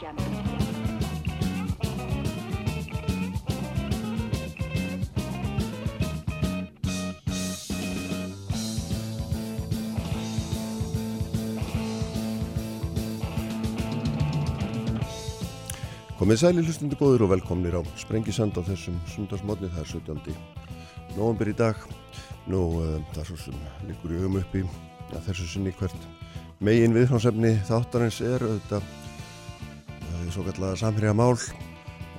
Komið sæli hlustundi góður og velkomnir á Sprengisand á þessum sundarsmotni, það er 17. november í dag. Nú, uh, það er svo sem líkur í hugum uppi að þessu sinni hvert megin viðhránsefni þáttarins er auðvitað svo kallega samhérja mál.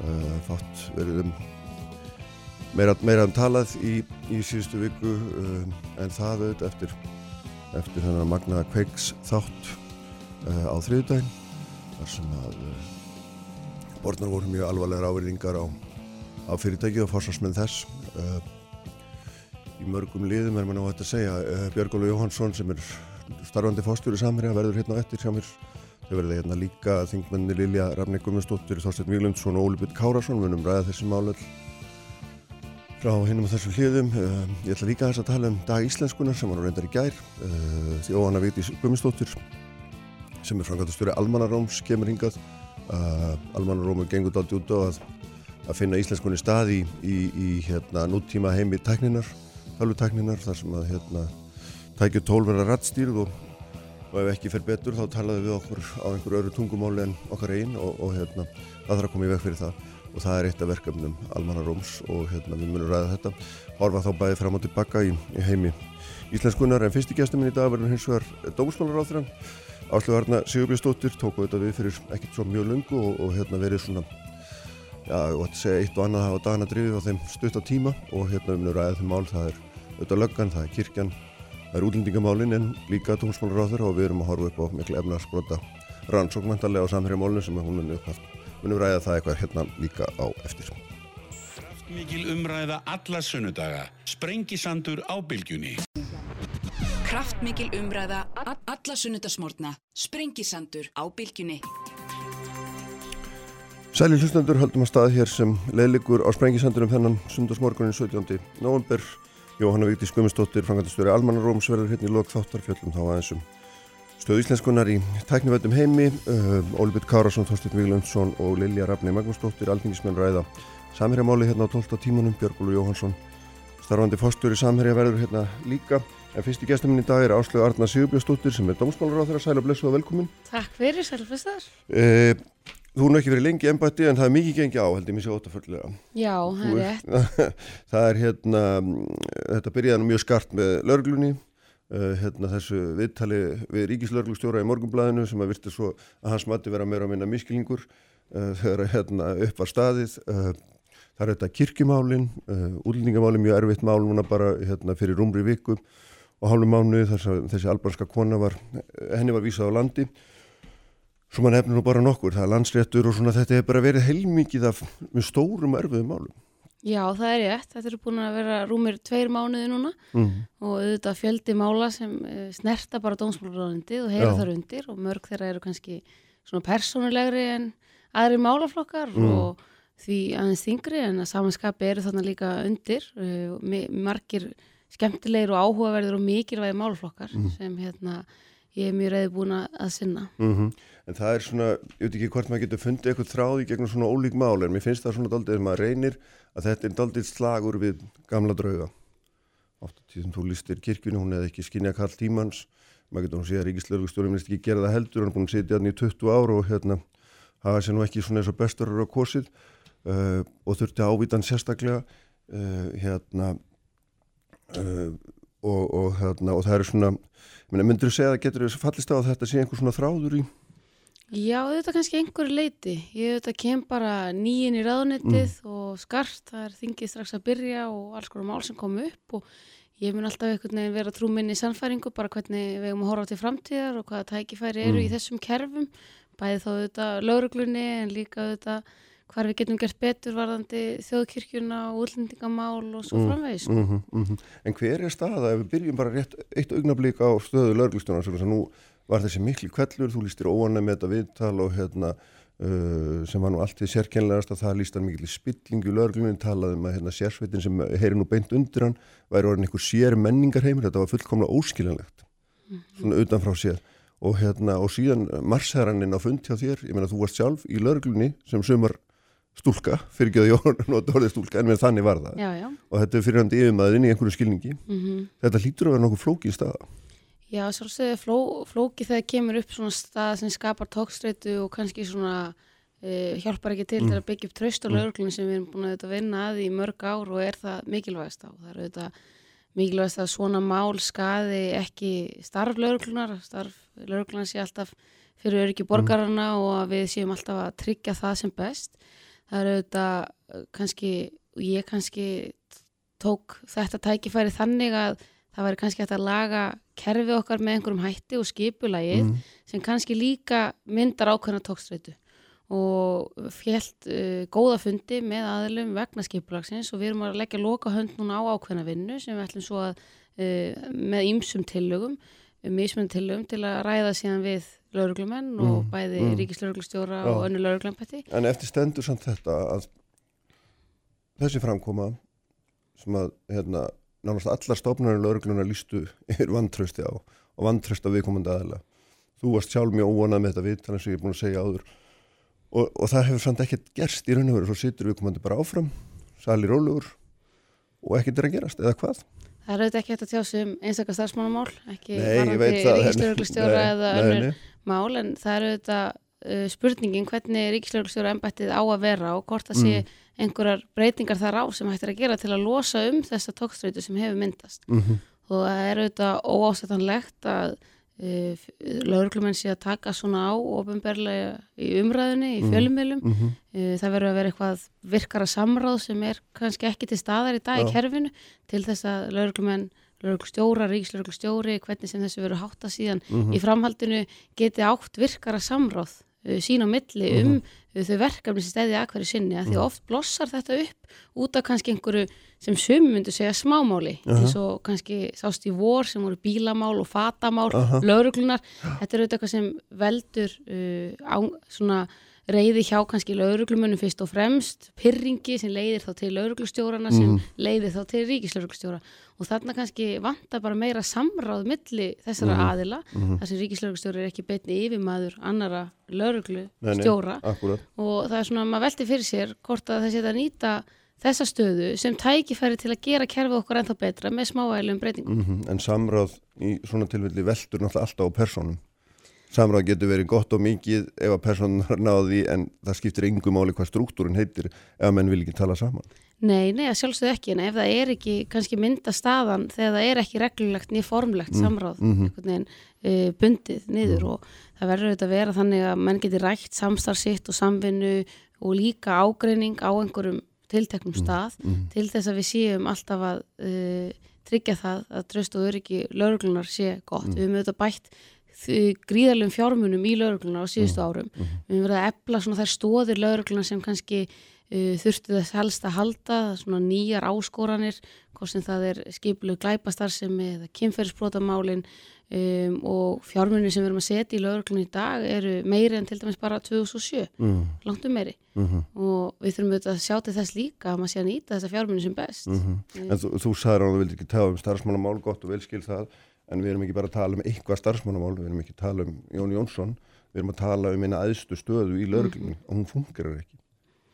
Uh, fátt verið um meira, meira um talað í, í síðustu viku en það auðvitað eftir, eftir þennan magnaða kveiks þátt á þriðdægin þar sem að Borðnar voru mjög alvarlegar áverðingar á, á fyrirtækið og fórsvarsmenn þess. Uh, í mörgum liðum er maður náttúrulega að segja. Uh, Björgólu Jóhansson sem er starfandi fórstjóri samverja verður hérna á eftir hjá mér. Þau verður hérna líka þingmenni Lilja Rafni Gummistóttir, Þorstein Víglundsson og Óli Bytt Kárasson. Við munum ræða þessi málöld frá hinnum á þessum hliðum. Uh, ég ætla líka að tala um dag íslenskunar sem var reyndar í gær. Þjóhanna Víti Gummistóttir sem er frangatastjóri Almanaróms kemur hingað Uh, Almannarómur gengur dátt út á að, að finna íslenskunni stað í, í, í hérna, núttíma heimi tækninar, talvutækninar þar sem að hérna, tækju tól verða rattstýrð og, og ef ekki fer betur þá talaðu við okkur á einhverju öru tungumáli en okkar einn og, og hérna, það þarf að koma í veg fyrir það. Og það er eitt af verkefnum Almannaróms og hérna, við munum ræða þetta. Horfa þá bæði fram og tilbaka í, í heimi íslenskunar en fyrst í gæstum minn í dag verður hins vegar dómsmálar á þeirra Áslu Arna Sigurbjörnsdóttir tóku þetta við fyrir ekkert svo mjög lungu og, og hérna verið svona, já, að segja eitt og annað hafa dagana drifið á þeim stutt á tíma. Og hérna um nú ræðið þeim mál, það er auðvitað löggan, það er kirkjan, það er útlendingamálin en líka tónsmálaráður og við erum að horfa upp á miklu efnarsbrota rannsókmæntalega á samhverjamálinu sem hún er upphaft. Við munum ræða það eitthvað hérna líka á eftir. Mikil umræða alla sunnudaga, sprengisandur á bylgjunni. Kraftmikil umræða alla sunnudasmórna Sprengisandur á bylgjunni Sæli hlustendur höldum að staði hér sem leðligur á Sprengisandurum þennan sundarsmorgunin 17. november Jóhanna Víkti Skumistóttir, frangatastjóri Almannaróms verður hérna í lok þáttarfjöllum þá aðeins um stöðu íslenskunar í tæknivættum heimi uh, Ólbjörn Kárasson, Þorstin Víglundsson og Lilja Rafni Magnúsdóttir, alþingismenn ræða Samherjamáli hérna á 12. tímunum Björgúlu Jóhansson, starfandi fórstur í Samherja verður hérna líka En fyrst í gestum minn í dag er Áslögu Arna Sigurbjörnsdóttir sem er dómsmálar á þeirra sæl og blessu og velkomin. Takk fyrir, sæl og blessaður. Eh, þú er ekki verið lengi ennbætti en það er mikið gengi á, held ég mér sé ótaföllega. Já, það er rétt. það er hérna, þetta byrjaði nú mjög skart með lörglunni, uh, hérna þessu viðtali við ríkislörglustjóra í morgunblæðinu sem að virti svo að hans mati vera meira að minna miskilingur uh, þegar hérna upp var staðið. Uh, það er þetta kirkjumálin, útlendingamálin mjög erfitt mál núna bara hérna fyrir rúmri viku og hálfum mánuði þess að þessi albanska kona var, henni var vísað á landi svo mann hefnir nú bara nokkur það er landsréttur og svona þetta hefur bara verið heilmikið af stórum erfiðum málum Já það er rétt, þetta eru búin að vera rúmir tveir mánuði núna mm. og auðvitað fjöldi mála sem eh, snerta bara dómsmálaráðindi og heyra þar undir og mörg þeirra eru kannski svona persónulegri en aðri málaflokkar mm. og því aðeins þingri en að samanskapi eru þarna líka undir uh, margir skemmtilegir og áhugaverðir og mikilvægi málflokkar mm. sem hérna ég er mjög reyði búin að sinna. Mm -hmm. En það er svona, ég veit ekki hvort maður getur fundið eitthvað þráði gegnum svona ólík mál en mér finnst það svona daldið að maður reynir að þetta er daldið slagur við gamla drauga. Ofta tíðum þú listir kirkjunni, hún hefði ekki skinnja Karl Tímans, maður getur hún að að Ríkislauglustjórum er ekki gera það heldur, hann er búin að sitja hann í 20 ár og hérna hafa sér nú ekki svona eins og besturur á kosið uh, og þurfti ávítan sérstaklega uh, hérna Uh, og, og, hérna, og það eru svona myndur þú segja að getur þess að fallist á að þetta sé einhver svona þráður í? Já, þetta er kannski einhverju leiti ég þetta kem bara nýjinn í raðunettið mm. og skart, það er þingið strax að byrja og alls konar mál sem kom upp og ég mun alltaf einhvern veginn vera trúminn í sannfæringu, bara hvernig við erum að horfa til framtíðar og hvaða tækifæri eru mm. í þessum kerfum, bæði þá þetta lauruglunni en líka þetta hvar við getum gert betur varðandi þjóðkirkjuna og útlendingamál og svo mm, framvegis. Mm mm -hmm. En hver er staða ef við byrjum bara rétt eitt augnablík á stöðu laurglustjónar sem nú var þessi miklu kvellur, þú lístir óanæg með þetta viðtal og hérna uh, sem var nú allt því sérkennlegast að það lístar miklu spillingu laurglunum, talaði um að hérna, sérsveitin sem heyri nú beint undir hann væri orðin einhver sér menningarheimur, þetta var fullkomlega óskiljanlegt -hmm. svona utanfrá sér. Og hérna og síðan marsherraninn á fund hjá þér, ég meina þú varst sjálf í lauruglunni sem sumar stúlka, fyrir ekki að ég nota orðið stúlka en með þannig var það. Já, já. og þetta er fyrir hann yfirmaðurinn í einhverju skilningi. Mm þetta hlýtur að vera nokkuð flókið staða Já, svolítið fló, flóki þegar kemur upp svona stað sem skapar tókstreitu og kannski svona uh, hjálpar ekki til til að byggja upp traust á lauruglunum sem við erum búin að vinna að í mörg ár og er það mikilvægast á. Það er auðvitað mikilvægast að svona mál skaði ekki starf lauruglunar, starf lauruglunar sé alltaf fyrir öryggi borgarana og að við séum alltaf að tryggja það sem best. Það er auðvitað eh, kannski, og ég kannski tók þetta tækifæri þannig að það væri kannski hægt að laga kerfið okkar með einhverjum hætti og skipulagið Mm. sem kannski líka myndar ákveðna tókstreitu og fjellt uh, góða fundi með aðilum vegna skipulagsins og við erum að leggja loka hönd núna á ákveðna vinnu sem við ætlum svo að uh, með ýmsum tillögum mismunum tillögum til að ræða síðan við lauruglumenn og Mm, bæði mm. ríkislauruglustjóra og önnu lauruglempætti en eftir stendur samt þetta að þessi framkoma sem að hérna, nánast allar stofnarinn lauruglunar lístu yfir vantrösti á og vantröst á viðkomandi aðila. Þú varst sjálf mjög óanað með þetta vitt þannig sem ég er búin að segja áður. Og, og það hefur samt ekkert gerst í raun og veru. Svo situr viðkomandi bara áfram sali rólegur og ekkert er að gerast eða hvað? Það er auðvitað ekki hægt að tjá sig um einstakar starfsmánamál, ekki varandi Nei, eða önnur mál en það er auðvitað uh, spurningin hvernig ríkislauruglustjóra embættið á að vera og hvort það sé Mm. Einhverjar breytingar þar á sem hægt er að gera til að losa um þessa tókstreitu sem hefur myndast mm og það er auðvitað óásættanlegt að uh, lauruglumenn sé að taka svona á ofinberlega í umræðinni, í Mhm. fjölumilum -hmm. Uh, Það verður að vera eitthvað virkara samráð sem er kannski ekki til staðar í dag Já. í kerfinu til þess að lauruglumenn, lauruglustjóra, ríkislauruglustjóri, hvernig sem þessu verður hátta síðan Mhm. í framhaldinu geti átt virkara samráð uh, sín á milli Mhm. um uh, þau verkefni sem stæði að hverju sinni að því oft blossar þetta upp út af kannski einhverju sem sumi myndu segja smámáli eins og kannski sást í vor sem voru bílamál og fatamál, Aha. lauruglunar þetta er auðvitað eitthvað sem veldur uh, á, svona reyði hjá kannski lauruglumunum fyrst og fremst pyrringi sem leiðir þá til lauruglustjórana sem leiðir þá til ríkislauruglustjóra og þarna kannski vantar bara meira samráð milli þessara aðila þar sem ríkislauruglustjóri er ekki betni yfirmaður annara lauruglustjóra og það er svona að maður velti fyrir sér hvort að þessi að nýta þessa stöðu sem tækifæri til að gera kerfið okkur ennþá betra með smávægilegum breytingum. Mm en samráð í svona tilfelli veldur náttúrulega alltaf á persónum samráð getur verið gott og mikið ef að persónunar náði en það skiptir yngu máli hvað struktúrin heitir ef að menn vil ekki tala saman Nei, nei, að sjálfsögðu ekki, en ef það er ekki kannski mynda staðan þegar það er ekki reglulegt niður formlegt samráð mhm. einhvern veginn uh, bundið niður og það verður auðvitað að vera þannig að menn geti rætt samstarf sitt og samvinnu og líka ágreining á einhverjum tilteknum stað til þess að við séum alltaf að uh, tryggja það að tröst og öryggi lauruglunar sé gott. Við höfum auðvitað bætt gríðarlegum fjármunum í lauruglunar á síðustu árum. Við höfum verið að efla svona þær stóðir lauruglunar sem kannski uh, þurftu þess helst að halda, svona nýjar áskoranir, hvort sem það er skiplu glæpastarfsemi eða kynferðisbrotamálin um, og fjármunni sem við erum að setja í lauruglunni í dag eru meiri en til dæmis bara 2007, mm. langt um meiri. Mm og við þurfum auðvitað að sjá til þess líka að maður sé að nýta þessa fjármunni sem best. en þú, þú sagðir að þú vildi ekki tala um starfsmannamál gott og velskil það en við erum ekki bara að tala um eitthvað starfsmannamál við erum ekki að tala um Jón Jónsson við erum að tala um eina aðstu stöðu í lauruglunni og hún fungerar ekki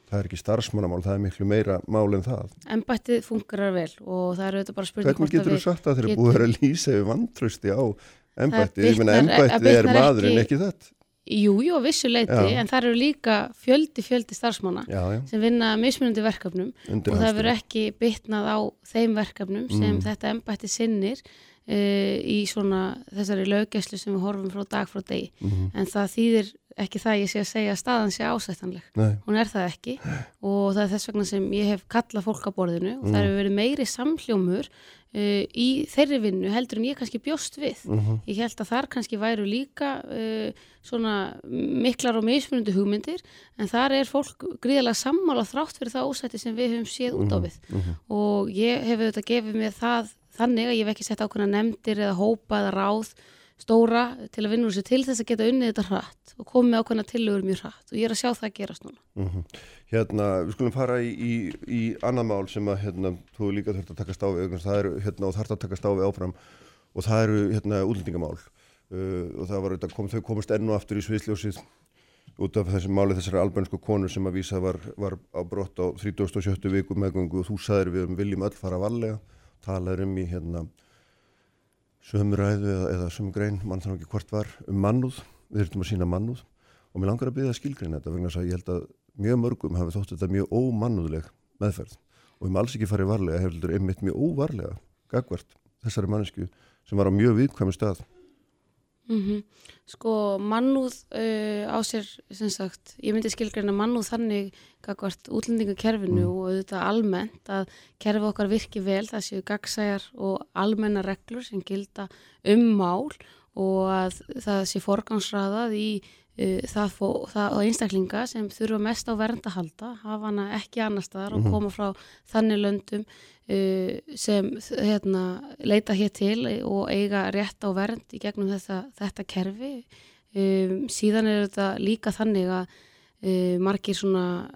það er ekki starfsmannamál, það er miklu meira mál en það Embættið fungerar vel og það eru auðvitað bara spurning Hvernig getur þú sagt að þeir eru búið að lýsa yfir vantrösti á embætti? Það Ég meina það er maðurinn, ekki- ekki þetta? Jú, jú, á vissu leiti, Já. en það eru líka fjöldi, fjöldi starfsmanna Já, já, sem vinna að mismunandi verkefnum undir og það verður ekki bitnað á þeim verkefnum sem Mm. þetta embætti sinnir uh, í svona þessari löggæslu sem við horfum frá dag frá degi. Mhm. En það þýðir ekki það að ég sé að segja að staðan sé ásættanleg. Nei, Hún er það ekki og það er þess vegna sem ég hef kallað fólk á borðinu og það hefur verið meiri samhljómur uh, í þeirri vinnu heldur en ég kannski bjóst við. Mhm. Ég held að þar kannski væru líka uh, svona miklar og mismunandi hugmyndir en þar er fólk gríðarlega sammála þrátt fyrir það ósætti sem við höfum séð út á við og ég hef auðvitað gefið mér það þannig að ég hef ekki sett ákveðna nefndir eða hópa eða ráð stóra til að vinna úr sér til þess að geta unnið þetta hratt og komið með ákveðna tillögur mjög hratt og ég er að sjá það gerast núna. Mhm. Hérna, við skulum fara í, í, í annað mál sem að hérna, þú líka þurft að taka stáfi það eru, hérna, og þarft að taka stáfi áfram og það eru hérna, útlendingamál uh, og það var auðvitað, kom, þau komast enn og aftur í sviðsljósið út af þessi máli þessari albansku konu sem að vísa var, var á brott á 37. viku meðgöngu og þú saðir við um viljum öll fara varlega, talaður um í hérna sömræðu eða, eða sömgrein, mann þannig ekki hvort var, um mannúð, við þurftum að sína mannúð. Og mér langar að byggja skilgrein þetta vegna þess að ég held að mjög mörgum hafi þótt þetta mjög ómannúðleg meðferð. Og við maður alls ekki farið varlega, hefur einmitt mjög óvarlega gagvert þessari mannesku sem var á mjög viðkvæmi stað Mm -hmm. Sko mannúð uh, á sér, sem sagt, ég myndi skilgreina mannúð þannig kakvart útlendingakerfinu mm. og auðvitað almennt að kerfi okkar virki vel, það séu gagsæjar og almenna reglur sem gilda um mál og að það sé forgangsraðað í það, fó, það einstaklinga sem þurfa mest á vernd að halda, hafa hana ekki annar staðar mm -hmm. og mhm. koma frá þannig löndum uh, sem hérna, leita hér til og eiga rétt á vernd í gegnum þetta, þetta kerfi. Um, síðan er þetta líka þannig að uh, margir svona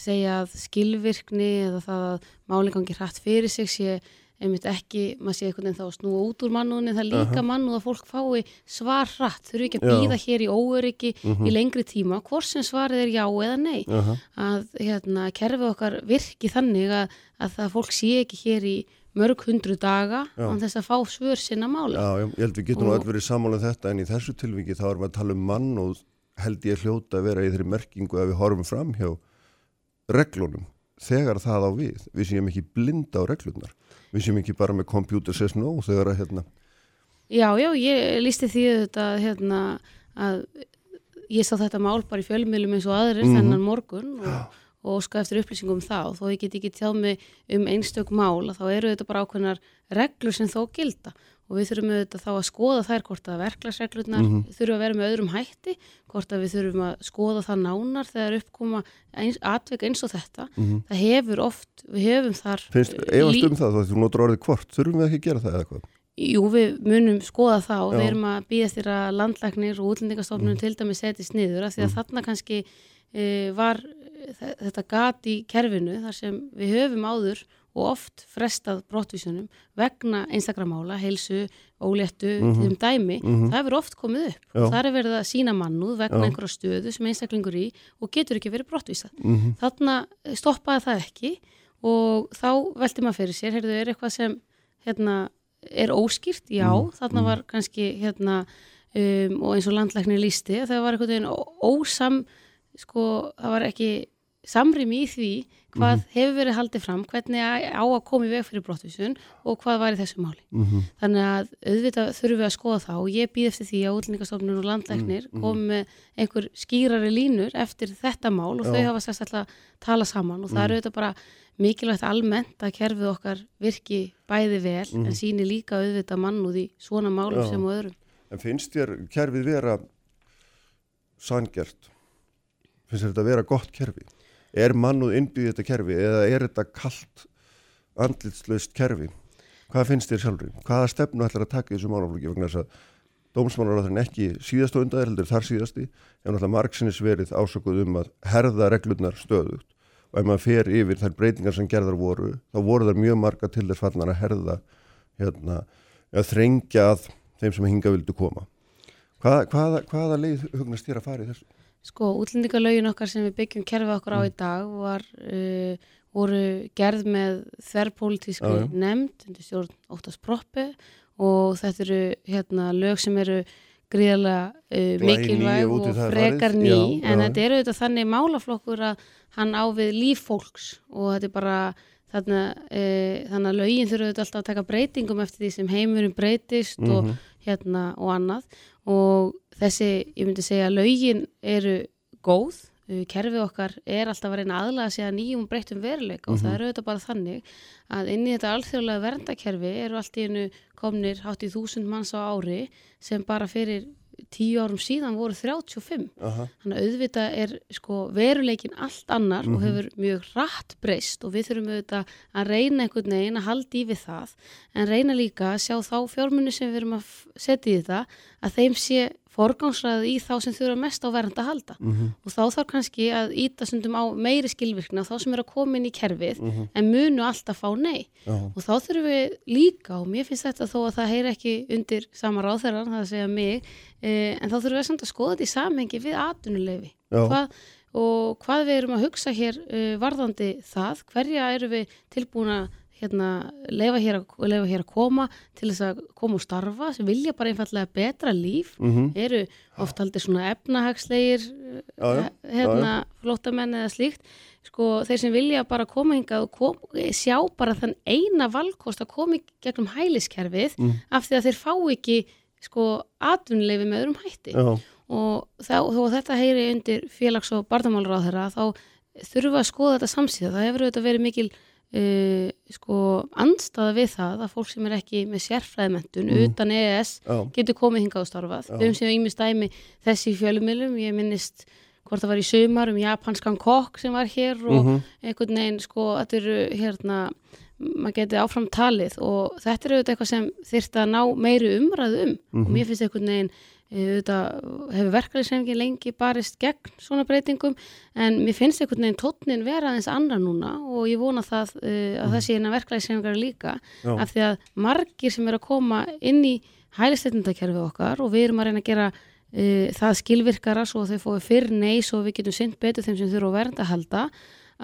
segja að skilvirkni eða það að málingangi hrætt fyrir sig sé einmitt ekki, maður sé einhvern veginn þá snúa út úr mannúðin, það líka uh -huh. mannúð að fólk fái svar hratt, þurfu ekki að býða hér í óöryggi uh -huh. í mhm. lengri tíma hvort sem svarið er já eða nei uh -huh. að hérna, kerfið okkar virki þannig að, að það fólk sé ekki hér í mörg hundru daga án þess að fá svör sinna máli Já, ég held við getum og... öll verið samála um þetta en í þessu tilviki þá erum við að tala um mann og held ég hljóta að vera í þeirri merkingu að við horfum fram hjá reglunum þegar það á við, við séum ekki blinda á reglunar við séum ekki bara með computer says no þegar að hérna Já, já, ég lísti því þetta hérna að ég sá þetta mál bara í fjölmjölum eins og aðrir mm þennan morgun og, og sko eftir upplýsingum þá. Og þó ég get ekki tjáð mig um einstök mál að þá eru þetta bara ákveðnar reglur sem þó gilda og við þurfum auðvitað þá að skoða þær hvort að verklagsreglurnar mm -hmm. þurfum að vera með öðrum hætti, hvort að við þurfum að skoða það nánar þegar uppkoma eins, atveg eins og þetta mm -hmm. það hefur oft, við hefum þar Finnst, efast um það, þú notur orðið hvort þurfum við ekki að gera það eða hvað? Jú, við munum skoða það og við erum að býðast þér að landlæknir og útlendingastofnunum mm. til dæmi setjast niður af því að mm. þarna kannski e, var þetta gat í kerfinu þar sem við höfum áður og oft frestað brottvísunum vegna einstakramála, heilsu, óléttu, mm -hmm. þeim dæmi, mm -hmm. það hefur oft komið upp Já. og það er verið að sína mannúð vegna Já. einhverja stöðu sem einstaklingur í og getur ekki verið brottvísað. Mm -hmm. Þannig stoppaði það ekki og þá veldi maður fyrir sér, heyrðu, er eitthvað sem hérna, er óskýrt? Já, mhm. þannig mhm. var kannski hérna, um, og eins og landlæknir lísti, það var eitthvað ósam, sko, það var ekki samrými í því hvað mm -hmm. hefur verið haldið fram, hvernig á að koma í veg fyrir brottvísun og hvað var í þessu máli. Mm -hmm. Þannig að auðvitað þurfum við að skoða það og ég býð eftir því að útlendingastofnun og landlæknir mm -hmm. komi með einhver skýrari línur eftir þetta mál og Já. þau hafa sérst alltaf að tala saman og það eru auðvitað bara mikilvægt almennt að kerfið okkar virki bæði vel en mhm. síni líka auðvitað mannúð í svona málum Já. sem og öðrum. En finnst þér kerfið vera sangjart? Finnst þér þetta vera gott kerfið? Er mannuð innbyggðið þetta kerfi eða er þetta kallt andlitslaust kerfi hvað finnst þér sjálfur? hvaða stefnu ætlar að taka þessu málaflöki vegna þess að dómsmálaráðurinn ekki síðast og undaðir heldur þar síðasti en náttúrulega margsinnis verið ásökuð um að herða reglurnar stöðugt og ef maður fer yfir þær breytingar sem gerðar voru þá voru þar mjög marga til þess fannar að herða hérna, að þrengja að þeim sem hinga vildu koma hvaða, hvaða, hvaða leið hugnast þér að fara í þessu? Sko, útlendingalögin okkar sem við byggjum kerfið okkur á mm. í dag var, uh, voru gerð með þverrpolítísku ja. nefnd stjórn Óttars Proppi og þetta eru hérna, lög sem eru gríðarlega uh, mikilvæg og frekar ný já, en já. þetta eru þetta þannig málaflokkur að hann á við líf fólks og þetta er bara þannig, uh, þannig að lögin þurfa alltaf að taka breytingum eftir því sem heimurum breytist mm -hmm. og, mhm. hérna, og annað og þessi, ég myndi segja laugin eru góð kerfið okkar er alltaf að reyna aðlaga sig að nýjum breytum veruleika mm -hmm. og það mhm. eru auðvitað bara þannig að inn í þetta alþjóðlega verndakerfi eru allt í hennu komnir hátt í þúsund manns á ári sem bara fyrir tíu árum síðan voru 35 uh -huh. þannig að auðvitað er sko, veruleikin allt annar mm -hmm. og mhm. hefur mjög rætt breyst og við þurfum auðvitað að reyna einhvern veginn að halda í við það en reyna líka að sjá þá fjármunni sem við erum að setja í þetta að þeim sé forgánsræði í þá sem þurfa mest á vernd að halda Mhm. og þá þarf kannski að íta sundum á meiri skilvirkna þá sem er að koma inn í kerfið en munu alltaf fá nei Já. og þá þurfum við líka og mér finnst þetta þó að það heyri ekki undir sama ráðherran, það að segja mig eh, en þá þurfum við samt að skoða þetta í samhengi við atvinnuleifi Já. hvað, og hvað við erum að hugsa hér uh, varðandi það, hverja eru við tilbúin að hérna, leifa, hér hér að koma til þess að koma og starfa sem vilja bara einfallega betra líf Mhm. eru oft aldrei svona efnahagslegir Já, já. hérna, flóttamenn eða slíkt sko, þeir sem vilja bara koma hingað og kom, sjá bara þann eina valkost að koma gegnum hæliskerfið Mm. af því að þeir fá ekki sko, atvinnuleifi með öðrum hætti Já, og þá, þó að þetta heyri undir félags- og barnamálur þeirra þá við að skoða þetta samsíða það hefur auðvitað verið mikil uh, sko, andstaða við það að fólk sem er ekki með sérfræðimentun Mhm. utan EES já, getur komið hingað og starfað. Já. Við höfum séð ímist dæmi þessi fjölumilum, ég minnist hvort það var í sumar um japanskan kokk sem var hér og Mhm. einhvern veginn sko, þetta eru hérna maður geti áfram talið og þetta er auðvitað eitthvað sem þyrft að ná meiri umræðu um og mér finnst einhvern veginn auðvitað hefur verkefliðsrefingin lengi barist gegn svona breytingum en mér finnst einhvern veginn tónnin vera aðeins annar núna og ég vona það uh, að það sé innan verkefliðsrefingar líka Já. af því að margir sem er að koma inn í hælisleitndakerfið okkar og við erum að reyna að gera uh, það skilvirkara svo að þau fóðu fyrr nei svo við getum synd betur þeim sem þurfa að vernda að halda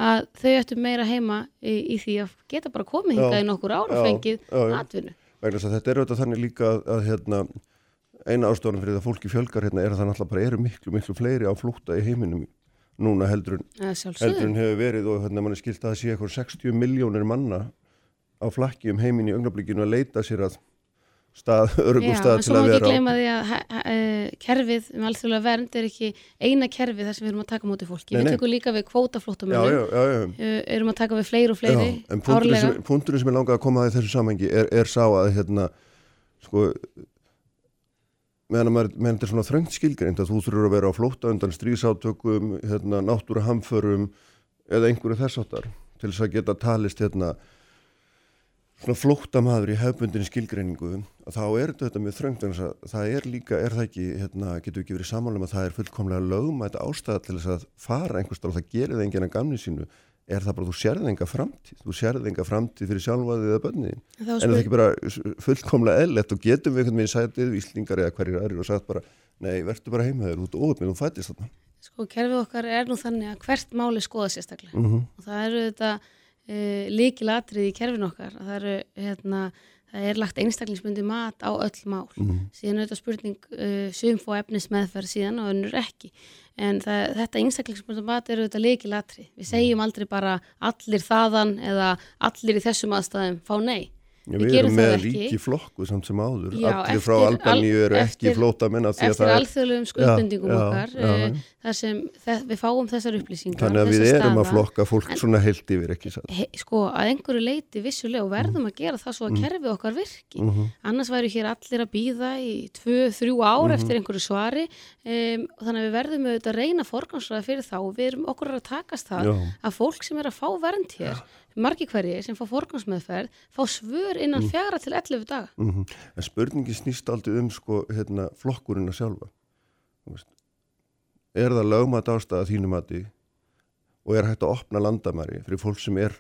að þau ættu meira heima í, í því að geta bara komið hingað í nokkur ár Já, og fengið atvinnu. vegna þess að þetta er auðvitað þannig líka að, að hérna, eina ástofan fyrir það fólki fjölgar hérna er að það náttúrulega bara eru miklu, miklu fleiri á flúta í heiminum núna heldur en, heldur en hefur verið og hérna mann er skilt að það sé eitthvað 60 miljónir manna á flakki um heimin í augnablikinu að leita sér að stað, örugum Já, stað en til svo má að ekki vera á. gleyma því að eh, kerfið um alþjóðlega vernd er ekki eina kerfið þar sem við erum að taka móti fólki. Nei, við nei. tökum líka við Já, kvótaflóttamönnum, já, já, já. erum að taka við fleiri og fleiri Já, en árlega. sem, punkturinn sem er langað að koma að þessu samhengi er, er sá að hérna, sko meðan að maður, meðan þetta er svona þröngt skilgreind að þú þurfur að vera á flótta undan stríðsátökum, hérna, náttúruhamförum eða einhverju þess áttar til þess að geta talist hérna svona flóttamaður í hefbundin skilgreiningu að þá er þetta mjög þröngt en það er líka, er það ekki hérna, getur ekki verið samanlega að það er fullkomlega lögmætt ástæða til þess að fara einhverstað og það gerir það enginn að gamni sínu er það bara þú sérð enga framtíð? Þú sérð enga framtíð fyrir sjálfaðið eða bönniðin En en er það ekki bara fullkomlega eðlett og getum við einhvern veginn sætið íslingar eða hverjir aðrir og sagt bara nei, verður bara heima þér, þú ert óöfnið, þú fættist þarna. Sko, kerfið okkar er nú þannig að hvert máli skoða sérstaklega. Mm og það eru þetta uh, líkilatrið í kerfinu okkar. Að það eru hérna, það er lagt einstaklingsbundi mat á öll mál. Síðan er þetta spurning uh, sum fá efnis meðferð síðan og önnur ekki en það, þetta einstaklingsbundi mat eru þetta líkilatrið við segjum aldrei bara allir þaðan eða allir í þessum aðstæðum fá nei Við við erum það með ríki flokku samt sem áður Já, allir frá eftir- Albaníu eru al- ekki eftir- flótamenn af því að eftir það er alþjóðlegum skuldbendingum Já, já, okkar já, já. þar sem þe- við fáum þessar upplýsingar þannig að við erum að staða. flokka fólk En- svona heilt yfir ekki satt he, sko að einhverju leiti vissulega og verðum að gera það svo að kerfið okkar virki Mhm. annars væru hér allir að býða í tvö, þrjú ár Mhm. eftir einhverju svari um, þannig að við verðum auðvitað að reyna forgansraða fyrir þá og við erum okkur að takast það Já. að fólk sem er að fá vernd hér margi hverji sem fá forgansmeðferð fá svör innan Mm. fjara til 11 daga. Mm en spurningi snýst aldrei um sko, hérna, flokkurinn að sjálfa. Er það lögmat ástæða þínu mati og er hægt að opna landamæri fyrir fólk sem er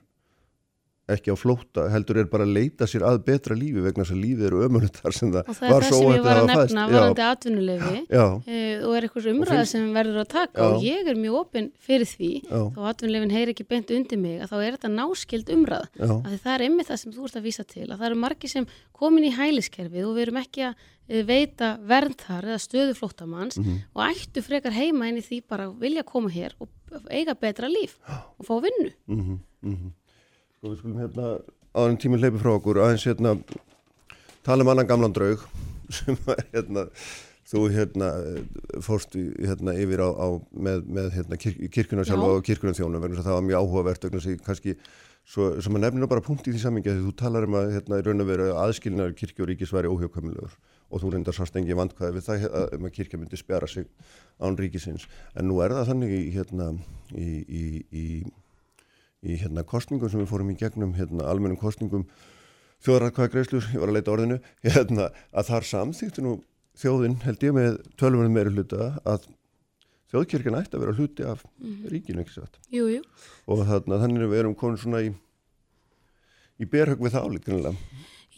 ekki á flótta, heldur er bara að leita sér að betra lífi vegna þess að lífið eru ömulegt þar sem það og það er var það svo sem ég var að nefna Já, varandi atvinnulefi já, uh, og er eitthvað umræða sem verður að taka Já. og ég er mjög opinn fyrir því Já. þó atvinnulefin heyri ekki beint undir mig að þá er þetta náskild umræða. Já, að það er einmitt það sem þú ert að vísa til að það eru margir sem komin í hæliskerfið og við erum ekki að eh, veita vernd þar eða stöðu flóttamanns Mhm. og ættu frekar heima inn í því bara vilja koma hér og eiga betra líf og fá vinnu. Mhm, mhm. Sko við skulum hérna áður en tíminn hleypi frá okkur aðeins hérna tala um annan gamlan draug sem var hérna þú hérna fórst hérna yfir á, á með, með hérna kirk, kirkuna sjálfa Já. og kirkuna þjónu vegna þess að það var mjög áhugavert að kannski svo, sem að nefnir bara punkt í því samingi að þú talar um að hérna í raun og veru aðskilnaður kirkju og ríkis væri óhjókamilegur og þú reyndar sást engi vandkvæði við það að, um að kirkja myndi spjara sig án ríkisins en nú er það þannig í hérna í, í, í í hérna kostningum sem við fórum í gegnum hérna almennum kostningum þjóðratkvæða greiðslur, ég var að leita orðinu hérna, að þar samþýttu nú þjóðin held ég með tölvunum meiri hluta að þjóðkirkjan ætti að vera hluti af ríkinu ekki satt? Jú, jú. og þarna, þannig að við erum komin svona í í berhögg við það álíknilega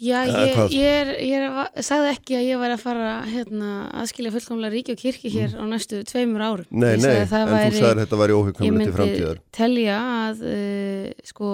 Já, ég, ég, er, ég er, sagði ekki að ég var að fara hérna, aðskilja fullkomlega ríki og kirkji hér á næstu tveimur árum. Mm. Nei, Ég nei, sagði en það þú væri- sagðir að þetta væri Ég óhugkamlega til myndi framtíðar telja að uh, sko,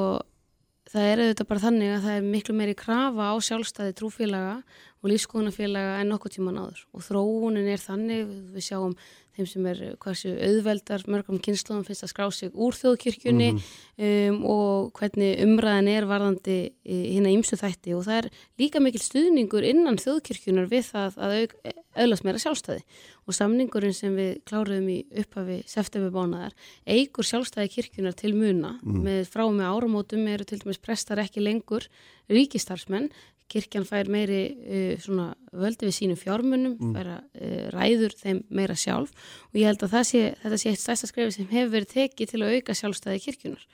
það er auðvitað bara þannig að það er miklu meiri krafa á sjálfstæði trúfélaga og lífskoðunafélaga en nokkuð tíman áður og þróunin er þannig, við sjáum þeim sem er hversu auðveldar mörgum kynnslóðum finnst að skrá sig úr þjóðkirkjunni um, og hvernig umræðin er varðandi hérna ímsu þætti. Og það er líka mikil stuðningur innan þjóðkirkjunar við það að auk, öðlast meira sjálfstæði. Og samningurinn sem við kláruðum í upphafi septemberbánaðar eigur sjálfstæði kirkjunar til muna. Með frá með áramótum eru til dæmis prestar ekki lengur ríkistarfsmenn kirkjan fær meiri uh, svona völdi við sínum fjármunum, fær að uh, ræður þeim meira sjálf. Og ég held að sé, þetta sé eitt stærsta skrefi sem hefur verið tekið til að auka sjálfstæði kirkjunar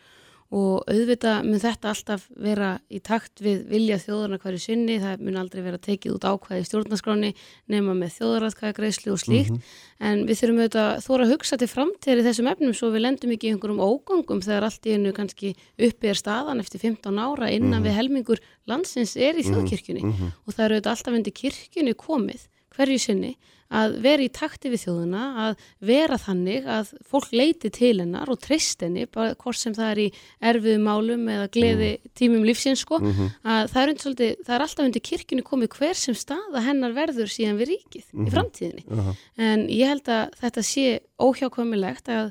og auðvitað mun þetta alltaf vera í takt við vilja þjóðarna hverju sinni, það mun aldrei vera tekið út ákvæði í stjórnaskráni nema með þjóðaratkvæði greiðslu og slíkt. En við þurfum auðvitað að þóra að hugsa til framtíðar í þessum efnum svo við lendum ekki í einhverjum ógangum þegar allt í hennu kannski uppi er staðan eftir 15 ára innan við helmingur landsins er í þjóðkirkjunni. Og það eru auðvitað alltaf undir kirkjunni komið hverju sinni að vera í takti við þjóðuna, að vera þannig að fólk leiti til hennar og treyst henni, bara hvort sem það er í erfiðum málum eða gleði tímum lífsins sko, að það er, undir, svolítið, það er alltaf undir kirkjunni komið hver sem staða hennar verður síðan við ríkið í framtíðinni. En ég held að þetta sé óhjákvæmilegt að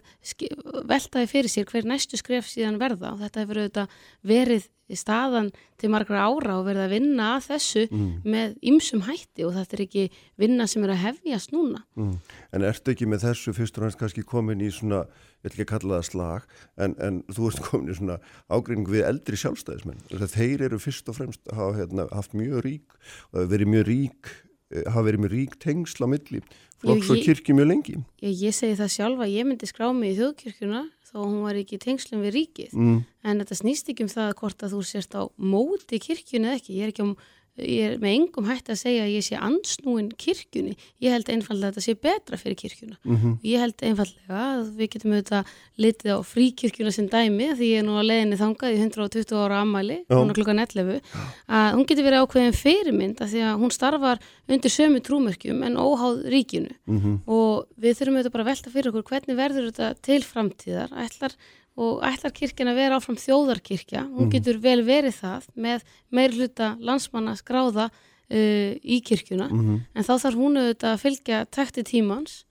veltaði fyrir sér hver næstu skref síðan verða og þetta hefur auðvitað verið staðan til margra ára og verið að vinna að þessu með ymsum hætti og þetta er ekki vinna sem er að hefjast núna. mm. En ertu ekki með þessu fyrst og næst kannski komin í svona, ég ætla ekki að kalla það slag en, en þú ert komin í svona ágreining við eldri sjálfstæðismenn þeir eru fyrst og fremst að hafa hérna, haft mjög rík verið mjög rík eh, hafa verið með rík tengsl á milli flokks og kirkju mjög lengi Ég, ég segi það sjálfa, ég myndi skrá mig í þjóðkirkjuna þó hún var ekki í tengslum við ríkið. mm. En þetta snýst ekki um það hvort að þú sérst á móti kirkjunni eða ekki. Ég er ekki um, ég er með engum hætti að segja að ég sé ansnúin kirkjunni. Ég held einfallega að þetta sé betra fyrir kirkjuna. Mhm. Ég held einfallega að við getum auðvitað litið á fríkirkjuna sem dæmi því ég er nú að leiðinni þangað í 120 ára ammæli, Já. núna klukkan 11 að hún getur verið ákveðin fyrirmynd af því að hún starfar undir sömu trúmerkjum en óháð ríkinu Mhm. og við þurfum auðvitað bara að velta fyrir okkur hvernig verður þetta til framtíðar ætlar, og ætlar kirkjan að vera áfram þjóðarkirkja, hún getur vel verið það með meir hluta landsmanna skráða uh, í kirkjuna. Mhm. en þá þarf hún auðvitað að fylgja takti tímans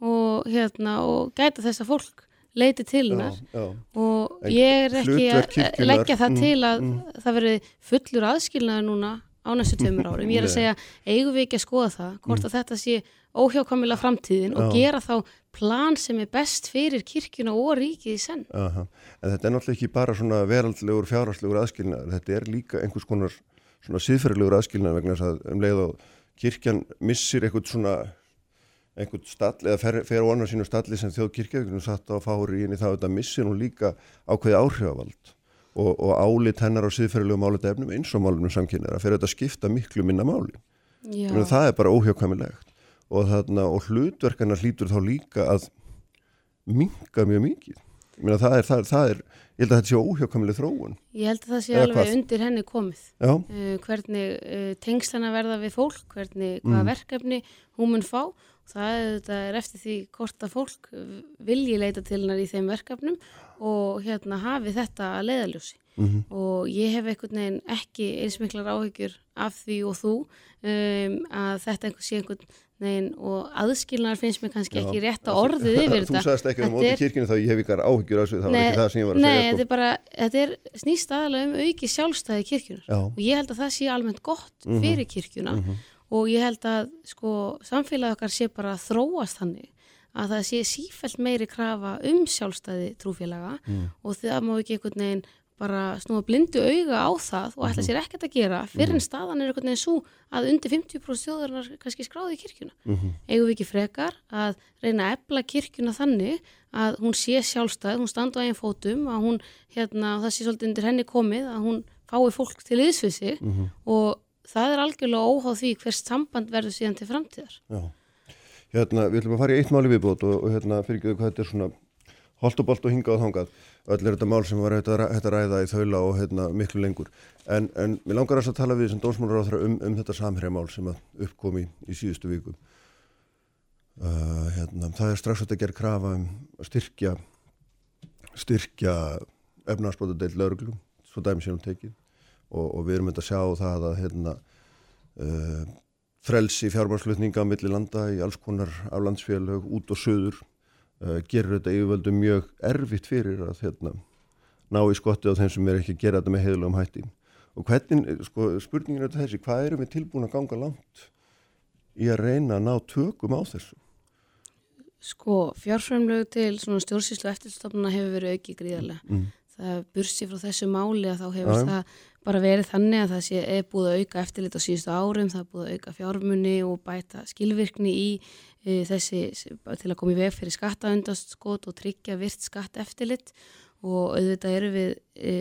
og, hérna, og gæta þess að fólk leiti til hennar. og ég er ekki að leggja það mm, til að mm. það verði fullur aðskilnaður núna á næstu tveimur árum. Ég er að segja, eigum við ekki að skoða það, hvort að þetta sé óhjákvæmilega framtíðin og Já. gera þá plan sem er best fyrir kirkjuna og ríkið í senn. Aha. En þetta er náttúrulega ekki bara svona veraldlegur, fjárhagslegur aðskilnaður, þetta er líka einhvers konar svona síðferðilegur aðskilnaður vegna þess að um leið og kirkjan missir eitthvað svona einhvern stall eða fer, fer á annar sínu stalli sem þjóðkirkja, við getum satt á fári inn í það þetta missir hún líka ákveði áhrifavald og, og álit hennar á síðferðilegu málita efnum eins og málunum samkynnar að fyrir þetta skipta miklu minna máli. Að það er bara óhjákvæmilegt og, og hlutverkana hlýtur þá líka að minga mjög mikið. Meina það er, það er, það er ég held að þetta sé óhjákvæmileg þróun. ég held að það sé Eða alveg hvað? undir henni komið. Uh, hvernig uh, tengslana verða við fólk, hvernig, hvaða Mm. verkefni hún mun fá. Það er, er eftir því hvort að fólk vilji leita til hennar í þeim verkefnum og hérna hafi þetta að leiðaljósi. Mhm. og ég hef einhvern veginn ekki eins miklar áhyggjur af því og þú um, að þetta einhver sé einhvern veginn og aðskilnar finnst mér kannski Já. ekki rétt að orðið yfir Þú þetta. sagðist ekki um Þetta er- kirkjunu þá ég hef ykkar áhyggjur á þessu, það var Nei, ekki það sem ég var að Nei, segja. þetta Sko. er bara, þetta er snýst aðalega um auki sjálfstæði kirkjunar Já, og ég held að það sé almennt gott Mhm. fyrir kirkjuna og ég held að sko samfélagi okkar sé bara þróast þannig að það sé sífælt meiri krafa um sjálfstæði trúfélaga Mm. og það má ekki einhvern veginn bara snúa blindu auga á það og ætla sér ekkert að gera fyrir en staðan er einhvern veginn svo að undir 50% þjóðarinnar kannski skráði í kirkjuna. Mhm. Eigum við ekki frekar að reyna að ebla kirkjuna þannig að hún sé sjálfstæð, hún standa á einn fótum, að hún, hérna, það sé svolítið undir henni komið, að hún fái fólk til yðsvið sig Mhm. og það er algjörlega óháð því hvers samband verður síðan til framtíðar. Já. Hérna, við ætlum að fara í eitt máli viðbót og, og hérna, fyrir ekki hvað þetta er svona holt og bolt og hingað og þangað. Öll er þetta mál sem var hægt að, ræða í þaula og hérna, miklu lengur. En, en mér langar að tala við sem þeirra um, um þetta samhærjamál sem uppkomi í, í síðustu viku. Uh, hérna, það er strax að þetta ger krafa um að styrkja, styrkja efnarsbóta deilt lauruglu, svo dæmi séum tekið og, og við erum myndið að sjá það að hérna, uh, frelsi fjármárslutninga á milli landa í alls konar aflandsfélög út og söður uh, gerur þetta yfirvöldu mjög erfitt fyrir að hérna, ná í skotti á þeim sem er ekki að gera þetta með heiðlum hætti og hvernig, sko, spurningin er þessi hvað erum við tilbúin að ganga langt í að reyna að ná tökum á þessu Sko, fjárframlög til svona stjórnsýslu eftirstofnuna hefur verið aukið gríðarlega. Mm. Það bursi frá þessu máli að þá hefur ja. það bara verið þannig að það sé er búið að auka eftirlit á síðustu árum, það er búið að auka fjármunni og bæta skilvirkni í e, þessi til að koma í veg fyrir skattaundastskot og tryggja virt skatt eftirlit og auðvitað eru við e,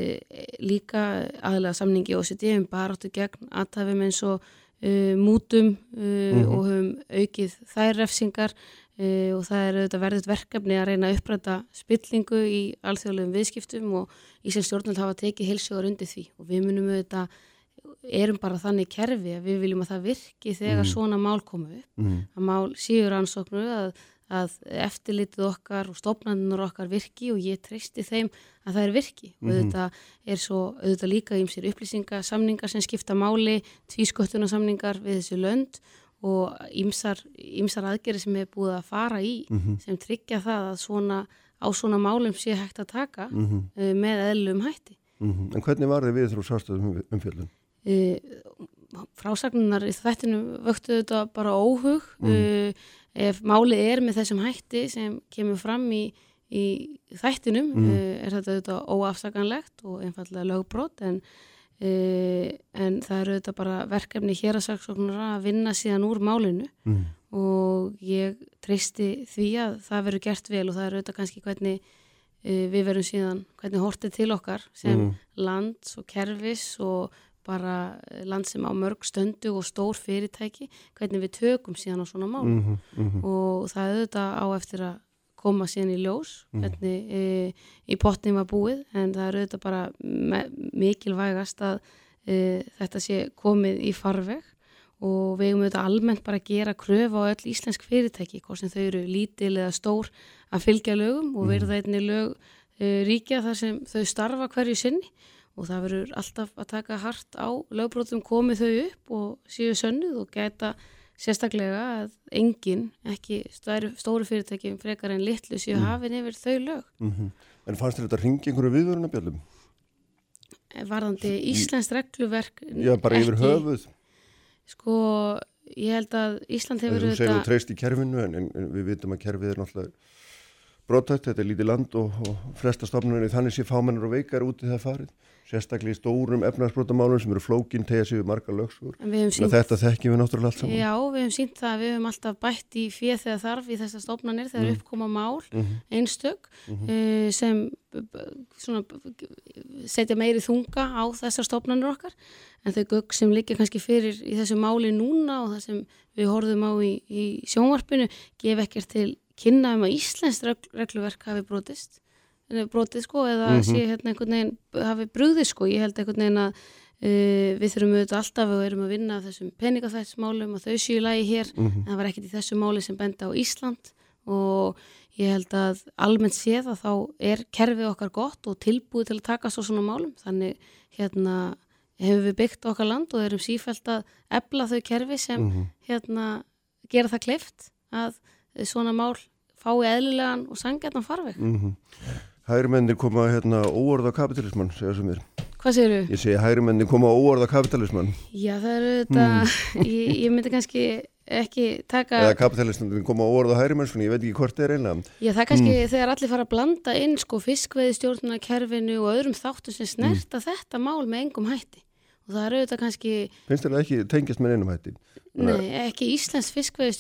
líka aðlega samningi og setjum bara áttu gegn aðtæfum eins og e, mútum mm -hmm. og höfum aukið þær refsingar og það er auðvitað verðið verkefni að reyna að uppræta spillingu í alþjóðlegum viðskiptum og Íslands stjórnvöld hafa tekið heilsugar undir því og við munum auðvitað, erum bara þannig kerfi að við viljum að það virki þegar mm. svona mál komu upp, mm. að mál síður ansóknu að, að eftirlitið okkar og stopnarnir okkar virki og ég treysti þeim að það er virki mm. og mhm. auðvitað er svo auðvitað líka ímsir upplýsingasamningar sem skipta máli, tvísköttunarsamningar við þessu lönd og ýmsar, ýmsar aðgerið sem hefur búið að fara í mm -hmm. sem tryggja það að svona, á svona málum sé hægt að taka mm -hmm. uh, með eðlum hætti. Mm -hmm. En hvernig var þið við þrjú sárstöðum umfjöldun? Uh, frásagnunar í þættinu vöktu þetta bara óhug uh, ef málið er með þessum hætti sem kemur fram í, í þættinum er þetta, þetta óafsaganlegt og einfallega lögbrot en Uh, en það eru þetta bara verkefni hér að saksóknara að vinna síðan úr málinu mm. og ég treysti því að það verður gert vel og það eru þetta kannski hvernig uh, við verum síðan, hvernig hortið til okkar sem mm. land og kervis og bara land sem á mörg stöndu og stór fyrirtæki hvernig við tökum síðan á svona mál mm -hmm, -hmm. og það eru þetta á eftir að koma síðan í ljós mm. hvernig e, í potnin var búið en það eru auðvitað bara mikilvægast að e, þetta sé komið í farveg og við hefum auðvitað almennt bara að gera kröfu á öll íslensk fyrirtæki hvort sem þau eru lítil eða stór að fylgja lögum og verða einni lög e, ríkja þar sem þau starfa hverju sinni og það verður alltaf að taka hart á lögbrótum komið þau upp og séu sönnuð og geta sérstaklega að enginn, ekki stóru, stóru fyrirtækjum frekar en litlu séu mm. hafinn yfir þau lög. Mm -hmm. En fannst þér þetta að ringi einhverju viðvörunabjörlum? Varðandi Íslands regluverk Já, bara yfir ekki, höfuð. Sko, ég held að Ísland hefur... Þú segir þú treyst í kerfinu en, en, en við vitum að kerfið er náttúrulega brótætt, þetta er lítið land og, og flesta stofnunni þannig sé fámennur og veikar út í það farið sérstaklega í stórum efnarsbrotamálum sem eru flókinn tegja sig við marga lögsúr þetta þekkjum við náttúrulega allt saman Já, við hefum sínt það að við hefum alltaf bætt í fjöð þegar þarf í þessar stofnanir þegar mm. uppkoma mál, mm -hmm. einstök mm -hmm. sem svona, setja meiri þunga á þessar stofnanir okkar en þau gögg sem liggja kannski fyrir í þessu máli núna og það sem við horfum á í, í sjónvarpinu gef ekkert til kynna um að Íslands regluverk hafi brotist brotið sko eða mm -hmm. sé hérna einhvern veginn hafi brúðið sko, ég held einhvern veginn að uh, við þurfum auðvitað alltaf og erum að vinna þessum peningafætsmálum og þau séu lægi hér, mm -hmm. en það var ekkert í þessu máli sem benda á Ísland og ég held að almennt séð að þá er kerfið okkar gott og tilbúið til að taka svo svona málum, þannig hérna hefur við byggt okkar land og erum sífælt að ebla þau kerfi sem mm -hmm. hérna gera það kleift að svona mál fái eðlilegan og sangjarnan farveg mhm. Hægrimennir koma hérna óorða kapitalismann, segja sem er. Hvað segir þú? Ég segi hægrimennir koma óorða kapitalismann. Já, það eru þetta, mm. ég, ég myndi kannski ekki taka... Eða kapitalismann koma óorða hægrimenn, ég veit ekki hvort það er einlega. Já, það er kannski mm. þegar allir fara að blanda inn sko fiskveiði stjórnarkerfinu og öðrum þáttu sem snerta mm. þetta mál með engum hætti. Og það eru þetta kannski... Finnst þetta ekki tengjast með einum hætti? Nei, ekki Íslands fiskveiði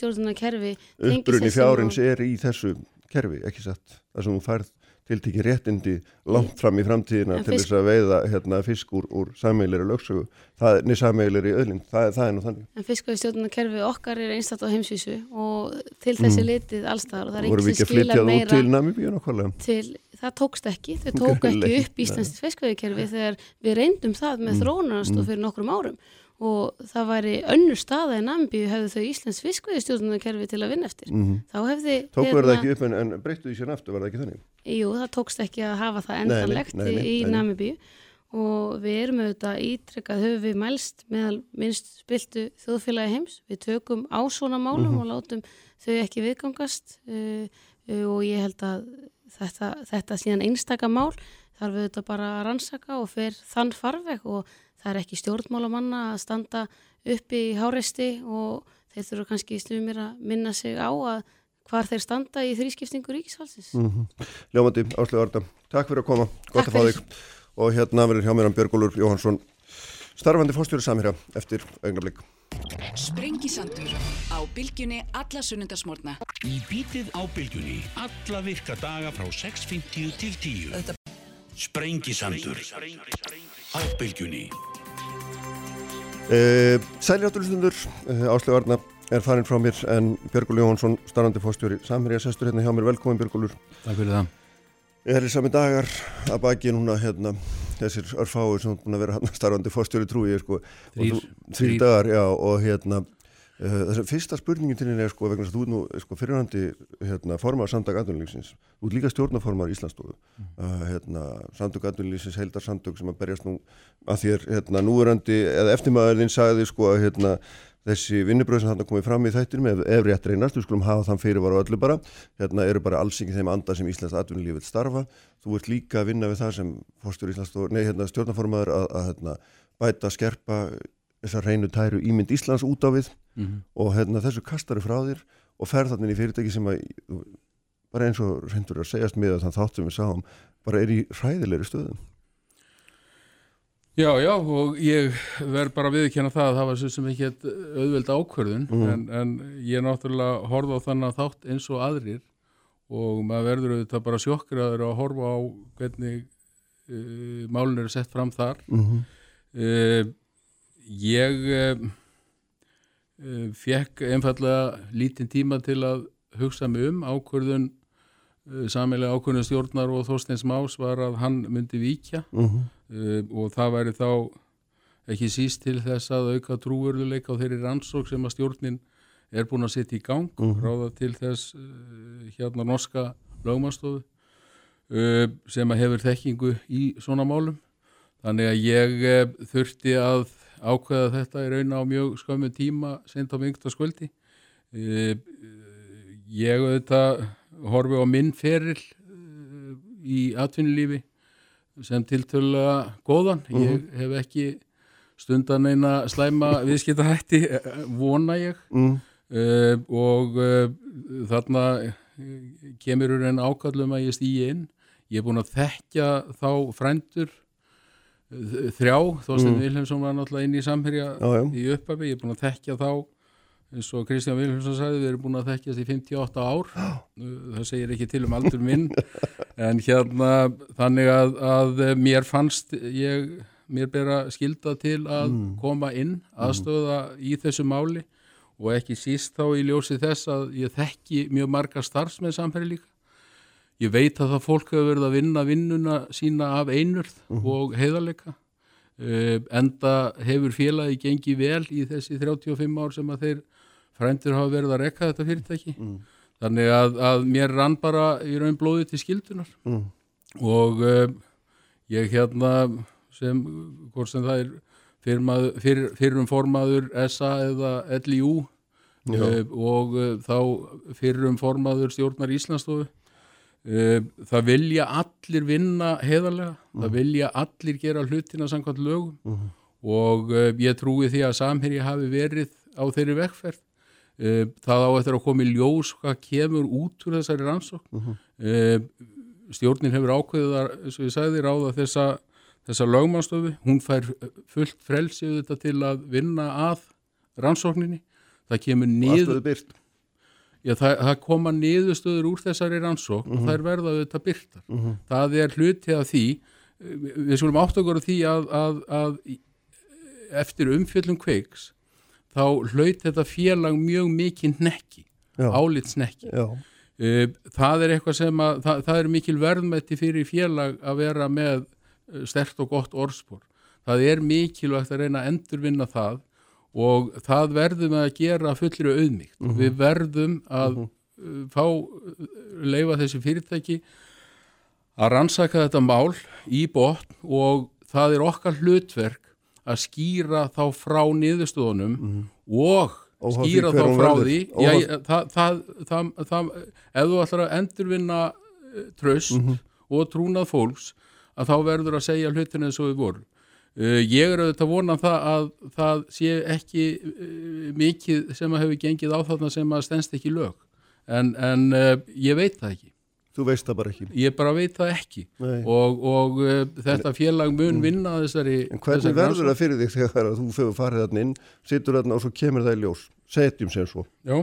í tiltekki réttindi langt fram í framtíðina En til þess að veiða hérna, fisk úr, úr sameigilegri lögsögu, það er niður sameigilegri öðlind, það, það er nú þannig. En fiskveiðstjórnarkerfi okkar er einstaklega á heimsvísu og til þessi Mm. litið allstaðar og það er ekki sem út meira til það tókst ekki, þau tók ekki upp íslenskt fiskveiðkerfi þegar við reyndum það með mm. þróunarstof fyrir nokkrum árum og það væri önnur staða en Nambíu hefðu þau íslensk fiskveiðstjórnarkerfi til að vinna eftir. Mm Þá hefði Tók verða ekki upp en, en breyttu því sér aftur, var það ekki þannig? Jú, það tókst ekki að hafa það nei, endanlegt nei, nei, í nei, nei. Namibíu og við erum auðvitað ítrekkað, höfum við mælst meðal minnst spiltu þjóðfélagi heims. Við tökum á svona málum Mhm. og látum þau ekki viðgangast uh, uh, og ég held að þetta, þetta síðan einstaka mál þarf auðvitað bara að rannsaka og fer þann farveg og það er ekki stjórnmálamanna að standa uppi í háreisti og þeir þurfa kannski stundum að minna sig á að hvar þeir standa í þrískiptingu ríkishalsins. Mm Ljómandi, Áslega Arda, takk fyrir að koma, gott að fá þig. Og hérna verður hjá mér hann Björgólfur Jóhansson, starfandi fórstjóri samherja eftir augnablík. Sprengisandur á bylgjunni alla sunnundasmórna. Í bítið á bylgjunni alla virka daga frá 6.50 til 10. Sprengisandur á bylgjunni. Uh, Sæli áttulustundur, uh, Áslega Arda er farin frá mér en Björgólfur Jóhansson, starfandi fórstjóri samherja, sestur hérna hjá mér, velkomin Björgólfur. Takk fyrir það. Er þið sami dagar að baki núna hérna þessir örfáur sem búin að vera hérna starfandi fórstjóri trúi sko. Þrír. þú- Þrír Þrír. dagar, já og hérna þess að fyrsta spurningin til henni er sko vegna þess að þú er nú sko fyrirhandi hérna formar samtök atvinnulífsins. Þú er líka stjórnaformar Íslandsstofu. Uh, hérna samtök atvinnulífsins heildar samtök sem að berjast nú að þér hérna núverandi eða eftirmaðurinn sagði sko að hérna þessi vinnubröð sem þarna komið fram í þættinum ef, ef rétt reynast, við skulum hafa þann fyrir var öllu bara, hérna eru bara alls ekki þeim anda sem Íslands vil starfa. Þú ert líka að vinna við það sem nei hérna stjórnaformaður að, að hérna, bæta, skerpa þessar reynu tæru ímynd Íslands út á við Mm og hérna, þessu kastaru frá þér og ferð þarna inn í fyrirtæki sem að bara eins og reyndur að segjast með þann þátt sem við sáum, bara er í hræðilegri stöðum. Já, já, og ég verð bara að viðkjanna það að það var svo sem ekki auðveld ákvörðun, Mhm. en, en ég náttúrulega horfa á þannig þátt eins og aðrir og maður verður auðvitað bara sjokkraður að horfa á hvernig uh, málun eru sett fram þar. Mm -hmm. Uh, ég uh, fekk einfallega lítinn tíma til að hugsa mig um. Ákvörðun uh, samilega ákvörðun stjórnar og Þorsteins Más var að hann myndi víkja. Mm uh, og það væri þá ekki síst til þess að auka trúverðuleika á þeirri rannsók sem að stjórnin er búin að setja í gang. Mhm. ráða til þess uh, hérna norska lögmanstofu uh, sem að hefur þekkingu í svona málum. Þannig að ég uh, þurfti að ákveða þetta í raun á mjög skömmu tíma sent á mingtaskvöldi uh, ég auðvitað horfi á minn feril uh, í atvinnulífi sem tiltölulega góðan. Ég hef ekki stundan eina slæma viðskiptahætti, eh, vona ég. Mm. Uh, og uh, þarna kemur en ákallum að ég stýi inn. Ég er búin að þekkja þá frændur þrjá, Þorstein Mm. Vilhelmsson var náttúrulega inn í samherja Já, já. í upphafi, ég er búin að þekkja þá. Eins og Kristján Vilhelmsson sagði, við erum búin að þekkjast í 58 ár. Það segir ekki til um aldur minn. En hérna þannig að, að mér fannst ég, mér bera skilda til að Mm. koma inn aðstöða í þessu máli. Og ekki síst þá í ljósi þess að ég þekki mjög marga starfsmenn samferði líka ég veit að það fólk hefur verið að vinna vinnuna sína af einurð og heiðarleika. Uh, enda hefur félagi gengið vel í þessi 35 ár sem að þeir frændur hafa verið að rekka þetta fyrirtæki. Mm. þannig að, að mér rann bara í raun blóði til skildunar. Mm. og uh, ég hérna sem, hvort sem það er fyrrmaður, fyrr, fyrrum formaður SA eða LIU uh, og uh, þá fyrrum formaður stjórnar Íslandsstofu. uh, það vilja allir vinna heðarlega, það vilja allir gera hlutina samkvæmt lögum Mhm. og uh, ég trúi því að samherji hafi verið á þeirri vekkferð uh, það á eftir að koma í ljós hvað kemur út úr þessari rannsókn Mhm. uh, stjórnin hefur ákveðið að, eins og ég sagði, ráða þessa, þessa lögmannstöfu, hún fær fullt frelsið þetta til að vinna að rannsókninni það kemur niður. Já, það, það koma niðurstöður úr þessari rannsók og þær verða auðvitað byrtar. Það er hluti af því, við skulum átt okkur af því að, að, að eftir umfjöllum kveiks þá hlaut þetta félag mjög mikið nekki, álitsnekki. Uh, það er eitthvað sem að, það, það er mikil verðmætti fyrir félag að vera með uh, stert og gott orðspor. Það er mikilvægt að reyna að endurvinna það og það verðum að gera fullri auðmygt. Við verðum að uh, fá, uh, leifa þessi fyrirtæki að rannsaka þetta mál í botn og það er okkar hlutverk að skýra þá frá niðurstöðunum og Óháð því skýra þá frá því. Já, það, það, það, það, ef þú ætlar að endurvinna eh, tröst Mhm. og trúnað fólks að þá verður að segja hlutin eins og við vorum uh, ég er auðvitað að vona það að það sé ekki uh, mikið sem að hefur gengið á þarna sem að stendst ekki lög. En, en uh, ég veit það ekki. Þú veist það bara ekki. ég bara veit það ekki. Og, og þetta félag mun vinna þessari En hvernig þessari verður það fyrir þig þegar þú fyrir farið þarna inn, situr þarna og svo kemur það í ljós, setjum sem svo. Já,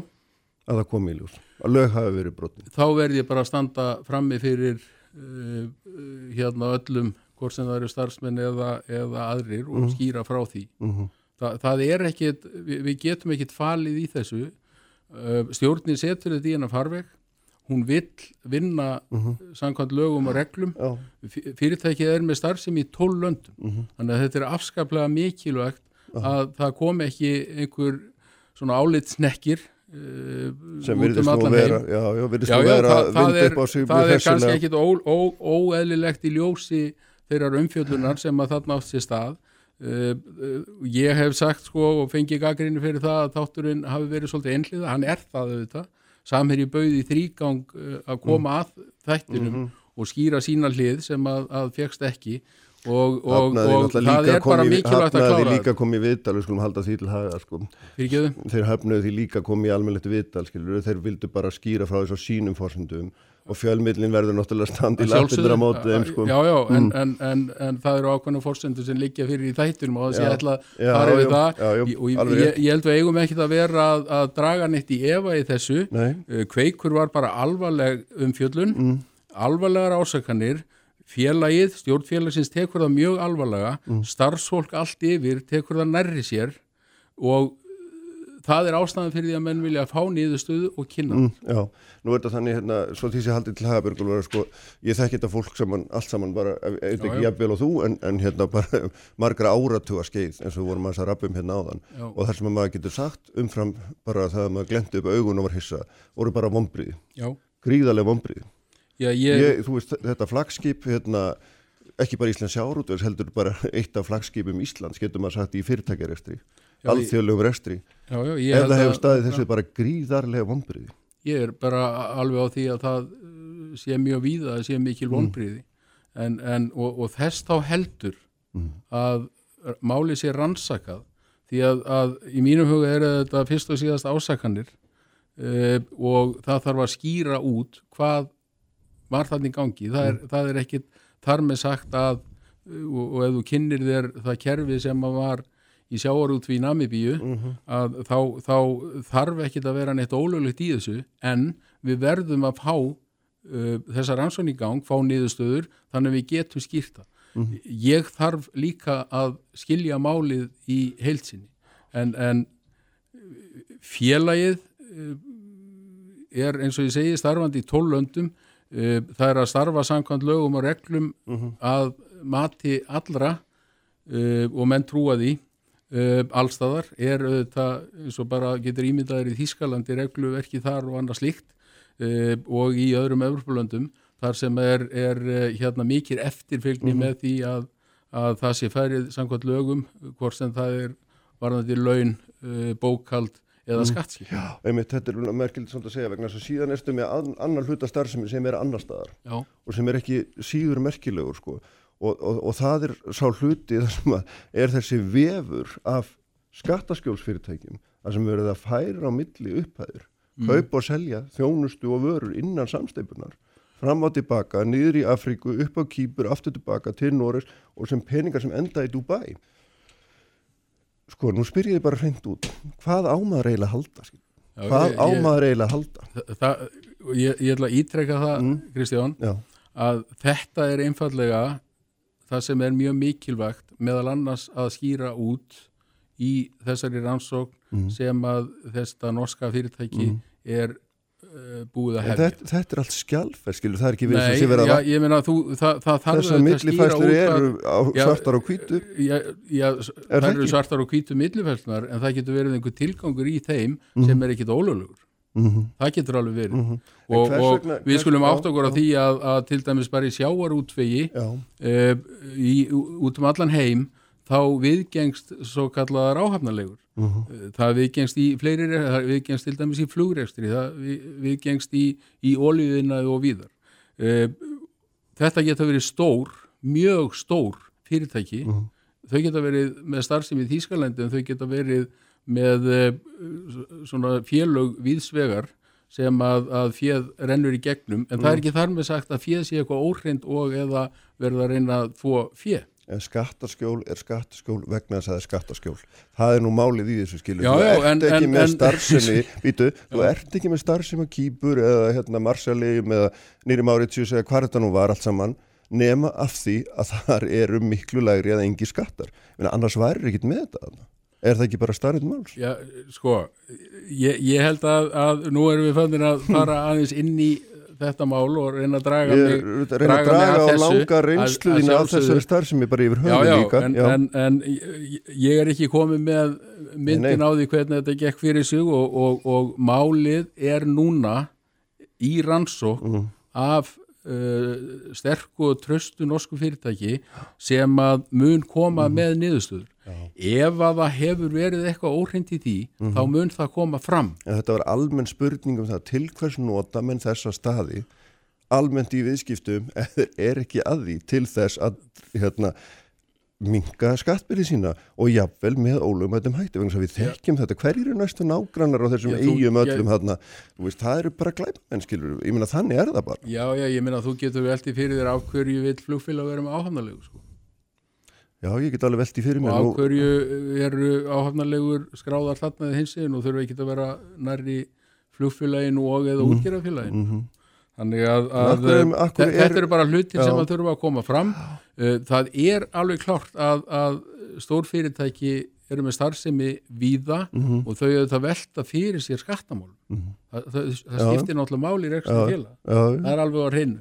að það komi í ljós, að lög hafi verið brotin. þá verð ég bara að standa frammi fyrir uh, uh, hérna öllum hvort sem það eru starfsmenn eða, eða aðrir og skýra frá því. Mhm. Þa, það er ekkit, við, við getum ekkit falið í þessu. Uh, stjórnin setur þetta í hennar farveg. Hún vill vinna samkvæmt lögum og reglum. Já, Fy- fyrirtækið er með starfsemi í 12 löndum. Mhm. þannig að þetta er afskaplega mikilvægt að það kom ekki einhver svona álitsnekkir uh, sem út virðist um nú allan vera, já, já, virðist nú já, vera það, það, er, það er kannski ekkit óeðlilegt í ljósi þeirrar umfjöllunar sem að þarna átt sér stað. Uh, uh, ég hef sagt sko og fengi gaggrinni fyrir það að þátturinn hafi verið svolítið einhliða, hann er það auðvitað. Samherji bauði þrýgang uh, að koma að þættinum Mhm. og skýra sína hlið sem að, að fegst ekki. Og, og, Hafnaði og það er bara mikilvægt að hafnaði klára líka komið viðtal, við skulum halda því til haga sko. þeir hafnaði því líka komið í almennlegt viðtal skilur, þeir vildu bara skýra frá þessu sínum fórsendum og fjölmiðlin verður náttúrulega standi lappindur á móti þeim sko. já, já, en, en, en, en það eru ákveðna fórsendur sem liggja fyrir í þættinum og þess að ég ætla að fara yfir það. já, Ég- og ég, ég, ég held við eigum ekkit að vera að, að draga neitt í efa í þessu. Nei, Uh, kveikur var bara alvarleg umfjöllun Mm. alvarlegar ásakanir. Félagið, stjórnfélagsins tekur það mjög alvarlega, Mm. starfsfólk allt yfir tekur það nærri sér. Og það er ástæðan fyrir því að menn vilja fá niðurstöðu og kynna. Mm, já, nú er þetta þannig hérna, svo því sem haldið til Hagabjörgul var sko, ég þekki þetta fólk saman, allt saman bara, Já, ekki jafnvel og þú en, en hérna bara margra áratuga skeið eins og vorum að þess að rappum hérna áðan. Já. og þar sem að maður getur sagt umfram bara það að maður glendi upp augun og var hissa voru bara vombriði, Já, gríðarlega vombriði Já ég, ég, þú veist, þetta flagskip hérna, ekki bara Íslands sjárótvers heldur bara eitt af flagskipum Íslands getur maður sagt í fyrirtækjarestri alþjóðlegum restri já, já, ég ef það hefur að- staðið þessu bara gríðarlega vombriði Ég er bara alveg á því að það uh, sé mjög víða, það sé mikil Mm. vonbriði en, en, og, og þess þá heldur Mm. að máli sé rannsakað. Því að, að í mínum huga er þetta fyrst og síðast ásakanir uh, og það þarf að skýra út hvað var þannig gangi. Það er, það er ekkit þar með sagt að uh, og, og ef þú kynnir þér það kerfi sem að var í sjáarútví í Namibíu að þá, þá þarf ekkit að vera neitt ólöglegt í þessu en við verðum að fá uh, þessa rannsókn í gang, fá niðurstöður þannig að við getum skýrta ég þarf líka að skilja málið í heilsinni en, en félagið uh, er eins og ég segi starfandi í tólöndum uh, það er að starfa samkvæmt lögum og reglum að mati allra uh, og menn trúa því uh, allstaðar er auðvitað eins og bara getur ímyndaður í Þískalandi regluverki þar og annað slíkt uh, og í öðrum Evropalöndum þar sem er, er uh, hérna mikil eftirfylgni með því að, að það sé færið samkvæmt lögum hvort sem það er varðandi laun, uh, bókald eða skattskip. Einmitt, þetta er merkilegt svona að segja vegna þess að síðan erstu með an, annar hluta starfsemi sem er annar staðar Já, og sem er ekki síður merkilegur sko. Og, og, og það er sá hluti þar sem að er þessi vefur af skattaskjólsfyrirtækjum þar sem verið að færa á milli upphæður kaupa og selja þjónustu og vörur innan samsteipunar fram og tilbaka, niður í Afríku, upp á Kýpur, aftur tilbaka til Norris og sem peningar sem enda í Dubai. Sko, nú spyr ég þig bara hreint út hvað ámaður eiginlega halda skil? hvað ámaður eiginlega halda? Þa- það, ég, ég ætla að ítrekka það Mm. Kristján já, að þetta er einfallega það sem er mjög mikilvægt meðal annars að skýra út í þessari rannsókn Mhm. sem að þetta norska fyrirtæki er uh, búið að hefja. þetta, þetta er allt skjálfer skilur, það er ekki við Nei, sem sé já, að ég meina þú, það, það þarf þessar að skýra út eru að- á Já, svartar og hvítu Já, já Er það það eru svartar og hvítu millifæslunar en það getur verið einhver tilgangur í þeim Mhm. sem er ekkit ólöglegur mm það getur alveg verið. -hmm. og, hvers og vegna- við skulum átt okkur á því að, að til dæmis bara í sjávarútvegi já, e, í, út um allan heim þá viðgengst svo kallaðar áhafnalegur. Mhm. það viðgengst í fleiri það viðgengst til dæmis í flugrekstri það við- viðgengst í, í olíuðinaði og víðar. E, þetta geta verið stór mjög stór fyrirtæki. Mhm. þau geta verið með starfsemi í Þýskalandi en þau geta verið með e, svona félög víðsvegar sem að, að fjöð rennur í gegnum. En Mm. það er ekki þar með sagt að fjöð sé eitthvað óhrind og eða verða að reyna að þvó fjöð en skattaskjól er skattaskjól vegna þess að það er skattaskjól. Það er nú málið í þessu skilur Já, þú. ert en- ekki en- með en- starfsemi vítu, þú ert ekki með starfsemi kýpur eða hérna Marsalegum eða Nýri Máriðsjus eða hvað þetta nú var allt saman nema af því að þar eru miklu lægri eða engi skattar. Meina, annars væri ekkit með þetta þarna. Er það ekki bara starrið máls? Já, sko, ég, ég held að, að nú erum við fannir að fara aðeins inn í þetta mál og reyna að draga Ég mig, er að reyna að draga mig draga á að þessu, langa að- reynslu að þína af sjálfsögðu. þessari starfsemi bara yfir höfðu líka en, en, en ég- ég er ekki komið með myndin á því hvernig þetta gekk fyrir sig og, og, og málið er núna í rannsók Mm. af uh, sterku og tröstu norsku fyrirtæki sem að mun koma Mm. með niðurstöður. Ef að það hefur verið eitthvað óhrind í því, Mhm. þá mun það koma fram. En þetta var almenn spurning um það til hvers nota menn þessa staði almennt í viðskiptum er ekki að því til þess að hérna, minga skattbyrði sína og jafnvel með ólögumættum hætti vegna að við þekkjum þetta. Hverjir eru næstu nágrannar á þessum eigum öllum þarna? Það eru bara glæpmenn skilur ég meina þannig er það bara. Já, já, ég meina að þú getur veltið fyrir þér af hverju vill flugfélag vera með áhafnarlegu sko. já, ég get alveg velti fyrir og mér af nú, hverju eru áhafnarlegur skráðar þarnaðið hinsiðin og þurfa ekki að vera nærri flugfélaginu og eða mm. útgerðarfélaginu? Mhm. Þannig að, að hverju- af hverju þe- þetta er- eru bara hlutir Já. sem að þurfa að koma fram. Uh, það er alveg klárt að, að stórfyrirtæki eru með starfsemi víða Mhm. og þau auðvitað velta fyrir sér skattamál það, það, það Já. skiptir náttúrulega máli í félag já, það er alveg á hreinu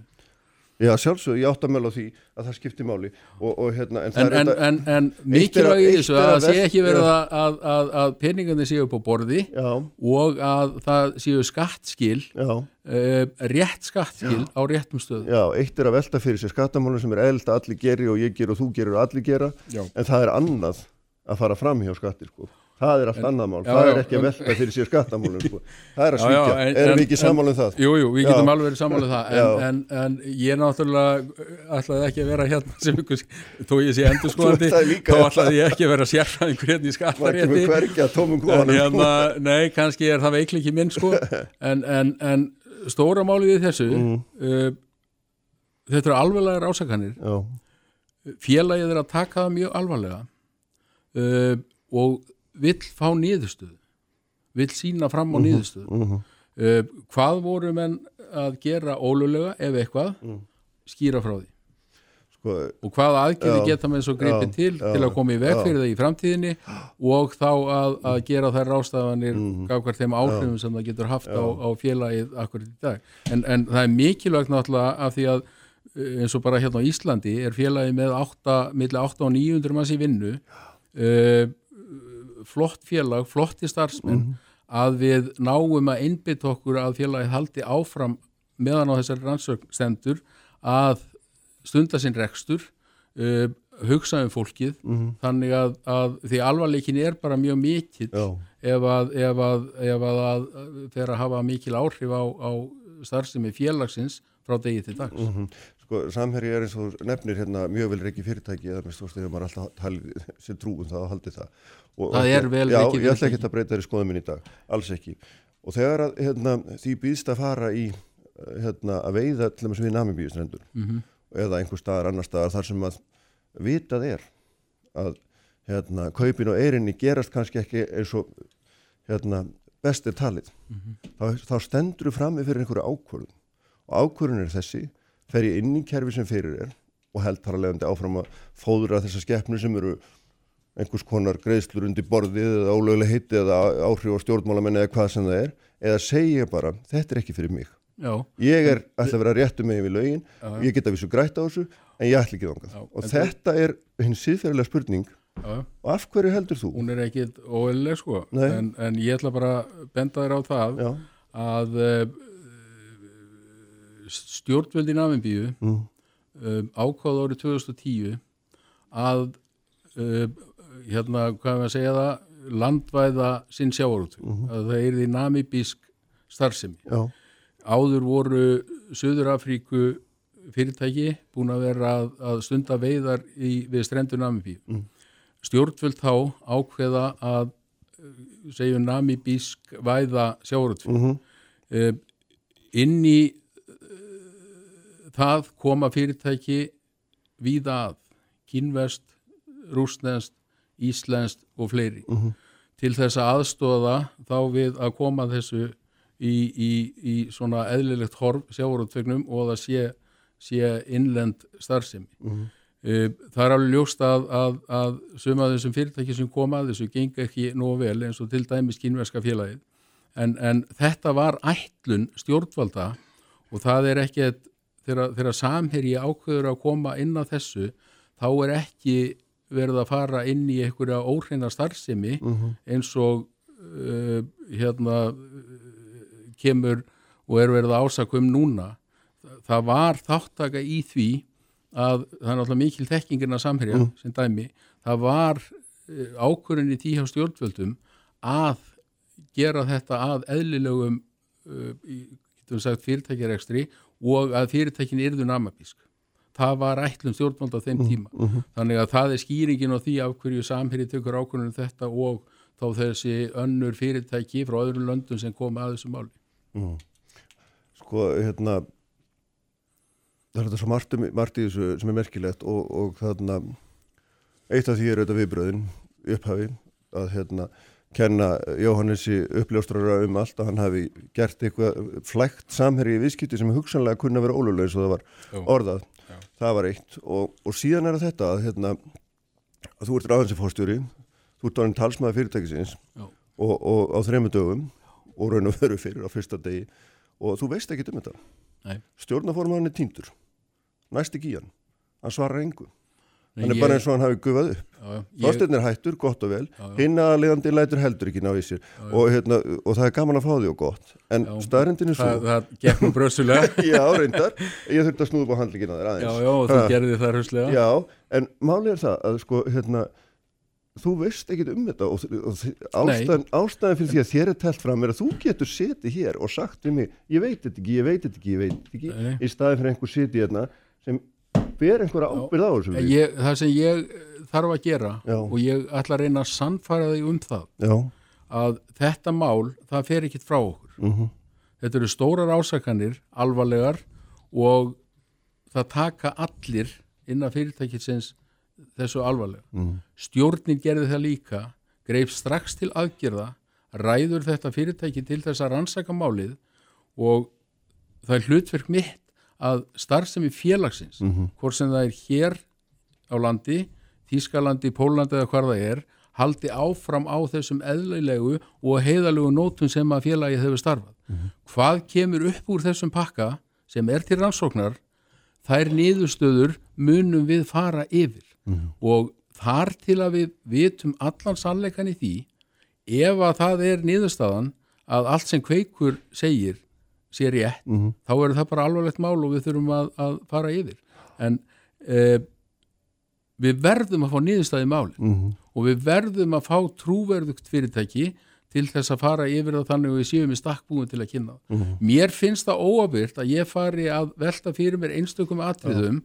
já, sjálfsög, ég átt að mjöl á því að það skipti máli og, og hérna, en það en, en, en, en mikilvæg í þessu að að það sé ekki verið já. að, að, að, að peningarnir séu upp á borði já, og að það séu skattskil já uh, rétt skattskil á réttum stöðum Já, eitt er að velta fyrir sér skattamálum sem er eðlt að allir geri og ég geri og þú gerir og allir gera Já. en það er annað að fara fram hjá skattir sko. Það er allt annað mál, já, það er ekki að velta fyrir sér skattamálum sko. það er að svíkja, en- erum en- við ekki sammála um það? Jú, jú, við getum alveg verið sammálið það. En, en, en ég náttúrulega uh, ætlaði ekki að vera hérna sem ykkur, þó ég sé ætlaði líka þá að- ætlaði ég ekki að vera sérfræðingur hérna í skattarétti hérna, nei, kannski er það veikleiki minn sko, en, en, en stóra málið við þessu uh, þetta eru alveglegar ásakanir. Já, félagið er að taka það mjög alvarlega. Uh, og vill fá niðurstöðu vill sína fram á niðurstöðu. mhm, uh, hvað voru menn að gera ólulega ef eitthvað skýra frá því? Sko, og hvaða aðgerði geta menn svo greipið til til að koma í veg fyrir það í framtíðinni og þá að, að gera þær rástafanir mm. Mhm. gafkvært þeim áhrifum sem það getur haft á, á félagið akkurat í dag. En, en það er mikilvægt náttúrulega af því að uh, eins og bara hérna á Íslandi er félagið með 8, milli 8 og 900 manns í vinnu. Uh, flott félag, flotti starfsmenn Mhm. að við náum að einbytta okkur að félagið haldi áfram meðan á þessari rannsögn stendur að stunda sinn rekstur uh, hugsa um fólkið þannig að, að því alvarleikin er bara mjög mikill já, ef að, að, að, að að hafa mikil áhrif á, á starfsemi félagsins frá degi til dags mhm. sko, samherji er eins og nefnir hérna mjög vel reiki fyrirtæki eða með stóðstegum maður alltaf talið sem trúum það og haldið það og, Það er vel já, ég ætla ekki að breyta þér í skoðum minn í dag, alls ekki. Og þegar að hérna, því býðst að fara í hérna, að veiða til þess við namibíustrendur Mhm. eða einhver staðar annar staðar þar sem að vitað er að hérna, kaupin og eirinni gerast kannski ekki eins og hérna, best er talið þá, þá stendur þú frammi fyrir einhverju ákvörðun. Og ákvörðun er þessi fer ég inn í kerfi sem fyrir er og held þar að leiðandi áfram að fóðra þessar skeppnur sem eru einhvers konar greiðslur undir borðið eða ólöguleg hitti eða áhrif á stjórnmálamenn eða hvað sem það er eða segja bara þetta er ekki fyrir mig. Já, ég er ætla að vera réttu megin við lögin Já. ég get að vissu grætt á þessu en ég ætla ekki þangað. Og en þetta er hinn síðferðilega spurning. Já, og af hverju heldur þú? hún er ekki óeðlileg sko. En, en ég ætla bara að benda þér á það að uh, stjórnvöld í Namibíu mm, um, ákváð árið 2010 að uh, hérna, hvað er að segja það landvæða sinn sjávarútu að það er því namibísk starfsemi. Já, áður voru Suður Afríku fyrirtæki búin að vera að, að stunda veiðar í, við strendur Namibíu. Mm. stjórnvöld þá ákveða að uh, segjum namibísk væða sjávarútu mm uh, inn í uh, það koma fyrirtæki víða að. Kínvest, rústnest íslenskt og fleiri Mhm. til þess að aðstóða þá við að koma þessu í, í, í svona eðlilegt horf sjávarútvegnum og að það sé, sé innlend starfsemi Mhm. Uh, það er alveg ljóst að, að, að suma þessum fyrirtæki sem koma þessu gengi ekki nógu vel eins og til dæmis kínverska félagið en, en þetta var ætlun stjórnvalda og það er ekki þegar samherji ákveður að koma inn á þessu þá er ekki verið að fara inn í einhverja óhreina starfsemi mhm, eins og uh, hérna uh, kemur og er verið að ásakum núna. Það var þáttaka í því að það er náttúrulega mikil þekkingin að samherja sem dæmi, það var uh, ákvörðin í tí hjá stjórnvöldum að gera þetta að eðlilegum uh, við sagt fyrirtækjarekstri og að fyrirtækin yrðu namabísk það var ætlum stjórnvöld á þeim tíma þannig að það er skýringin á því af hverju samherji tökur ákvörðin þetta og þá þessi önnur fyrirtæki frá öðrum löndum sem kom að þessu máli mm. sko, hérna það er þetta svo margt, um- margt í þessu sem er merkilegt og, og þarna eitt af því er auðvitað viðbröðin upphafi að hérna kenna Jóhannesi uppljóstrara um allt að hann hafi gert eitthvað flægt samherji í viðskipti sem hugsanlega kunna vera ólulega eins og það var Jú. orðað. Það var eitt. Og, og síðan er þetta að, hérna, að þú ert ráðansi fórstjóri þú ert orðin talsmaður fyrirtækisins og, og á þremu dögum og raun og veru fyrir á fyrsta degi. Og þú veist ekki um þetta. Stjórnaformaðan er týndur. Næst ekki í hann, hann svarar engu. Nei, hann er ég- bara eins og hann hafi gufað upp. Þorsteinn er hættur, gott og vel. Já, já. hinn aðlegandi lætur heldur ekki ná í sér. Og, hérna, og það er gaman að fá því og gott. En staðrindin er svo það, það gekk nú bröðsulega já, reyndar, ég þurfti að snúða upp á handlíkina þér aðeins. Já, já, og þú gerði það hrauslega Já, en málið er það að sko, hérna, þú veist ekkit um þetta og, og ástæðan, ástæðan fyrir því að þér er telt fram er að þú getur setið hér og sagt við mig, ég veit þetta ekki, ég veit þetta ekki, ég veit þetta ekki, Nei, í staðin fyrir einhver setið hérna sem ber einhverja ábyrð á þessu. Ég, það sem ég þarf að gera Já. og ég ætla að reyna að sannfæra þig um það Já, að þetta mál, það fer ekkit frá okkur mhm, þetta eru stórar ásakanir, alvarlegar og það taka allir innan fyrirtækisins þessu alvarlega. mhm, Stjórnin gerði það líka, greif strax til aðgerða, ræður þetta fyrirtæki til þess að rannsaka málið og það er hlutverk mitt að starfsemi félagsins, mhm, hvort sem það er hér á landi, Þískalandi, Pólandi eða hvar það er, haldi áfram á þessum eðlilegu og heiðalegu nótum sem að félagið hefur starfað. Hvað kemur upp úr þessum pakka sem er til rannsóknar, þær niðurstöður munum við fara yfir. Og þar til að við vitum allan sannleikan í því ef að það er niðurstaðan að allt sem kveikur segir sé rétt, mhm, þá er það bara alvarlegt mál og við þurfum að, að fara yfir. En e, við verðum að fá niðurstaði máli mhm, og við verðum að fá trúverðugt fyrirtæki til þess að fara yfir það þannig og við séum í stakkbúin til að kynna það. mhm, Mér finnst það óabyrt að ég fari að velta fyrir mér einstökum atriðum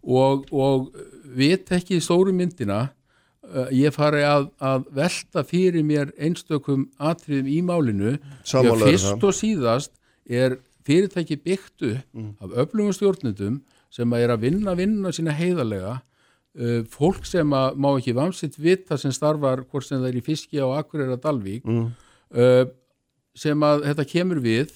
og, og vit ekki stóru myndina uh, ég fari að, að velta fyrir mér einstökum atriðum í málinu. Er fyrst og síðast er fyrirtæki byggt upp af öflugum stjórnundum sem að er að vinna vinna sína heiðarlega uh, fólk sem að má ekki vamsitt vita sem starfar hvort sem það er í fiski á Akureyra Dalvík mhm, uh, sem að þetta kemur við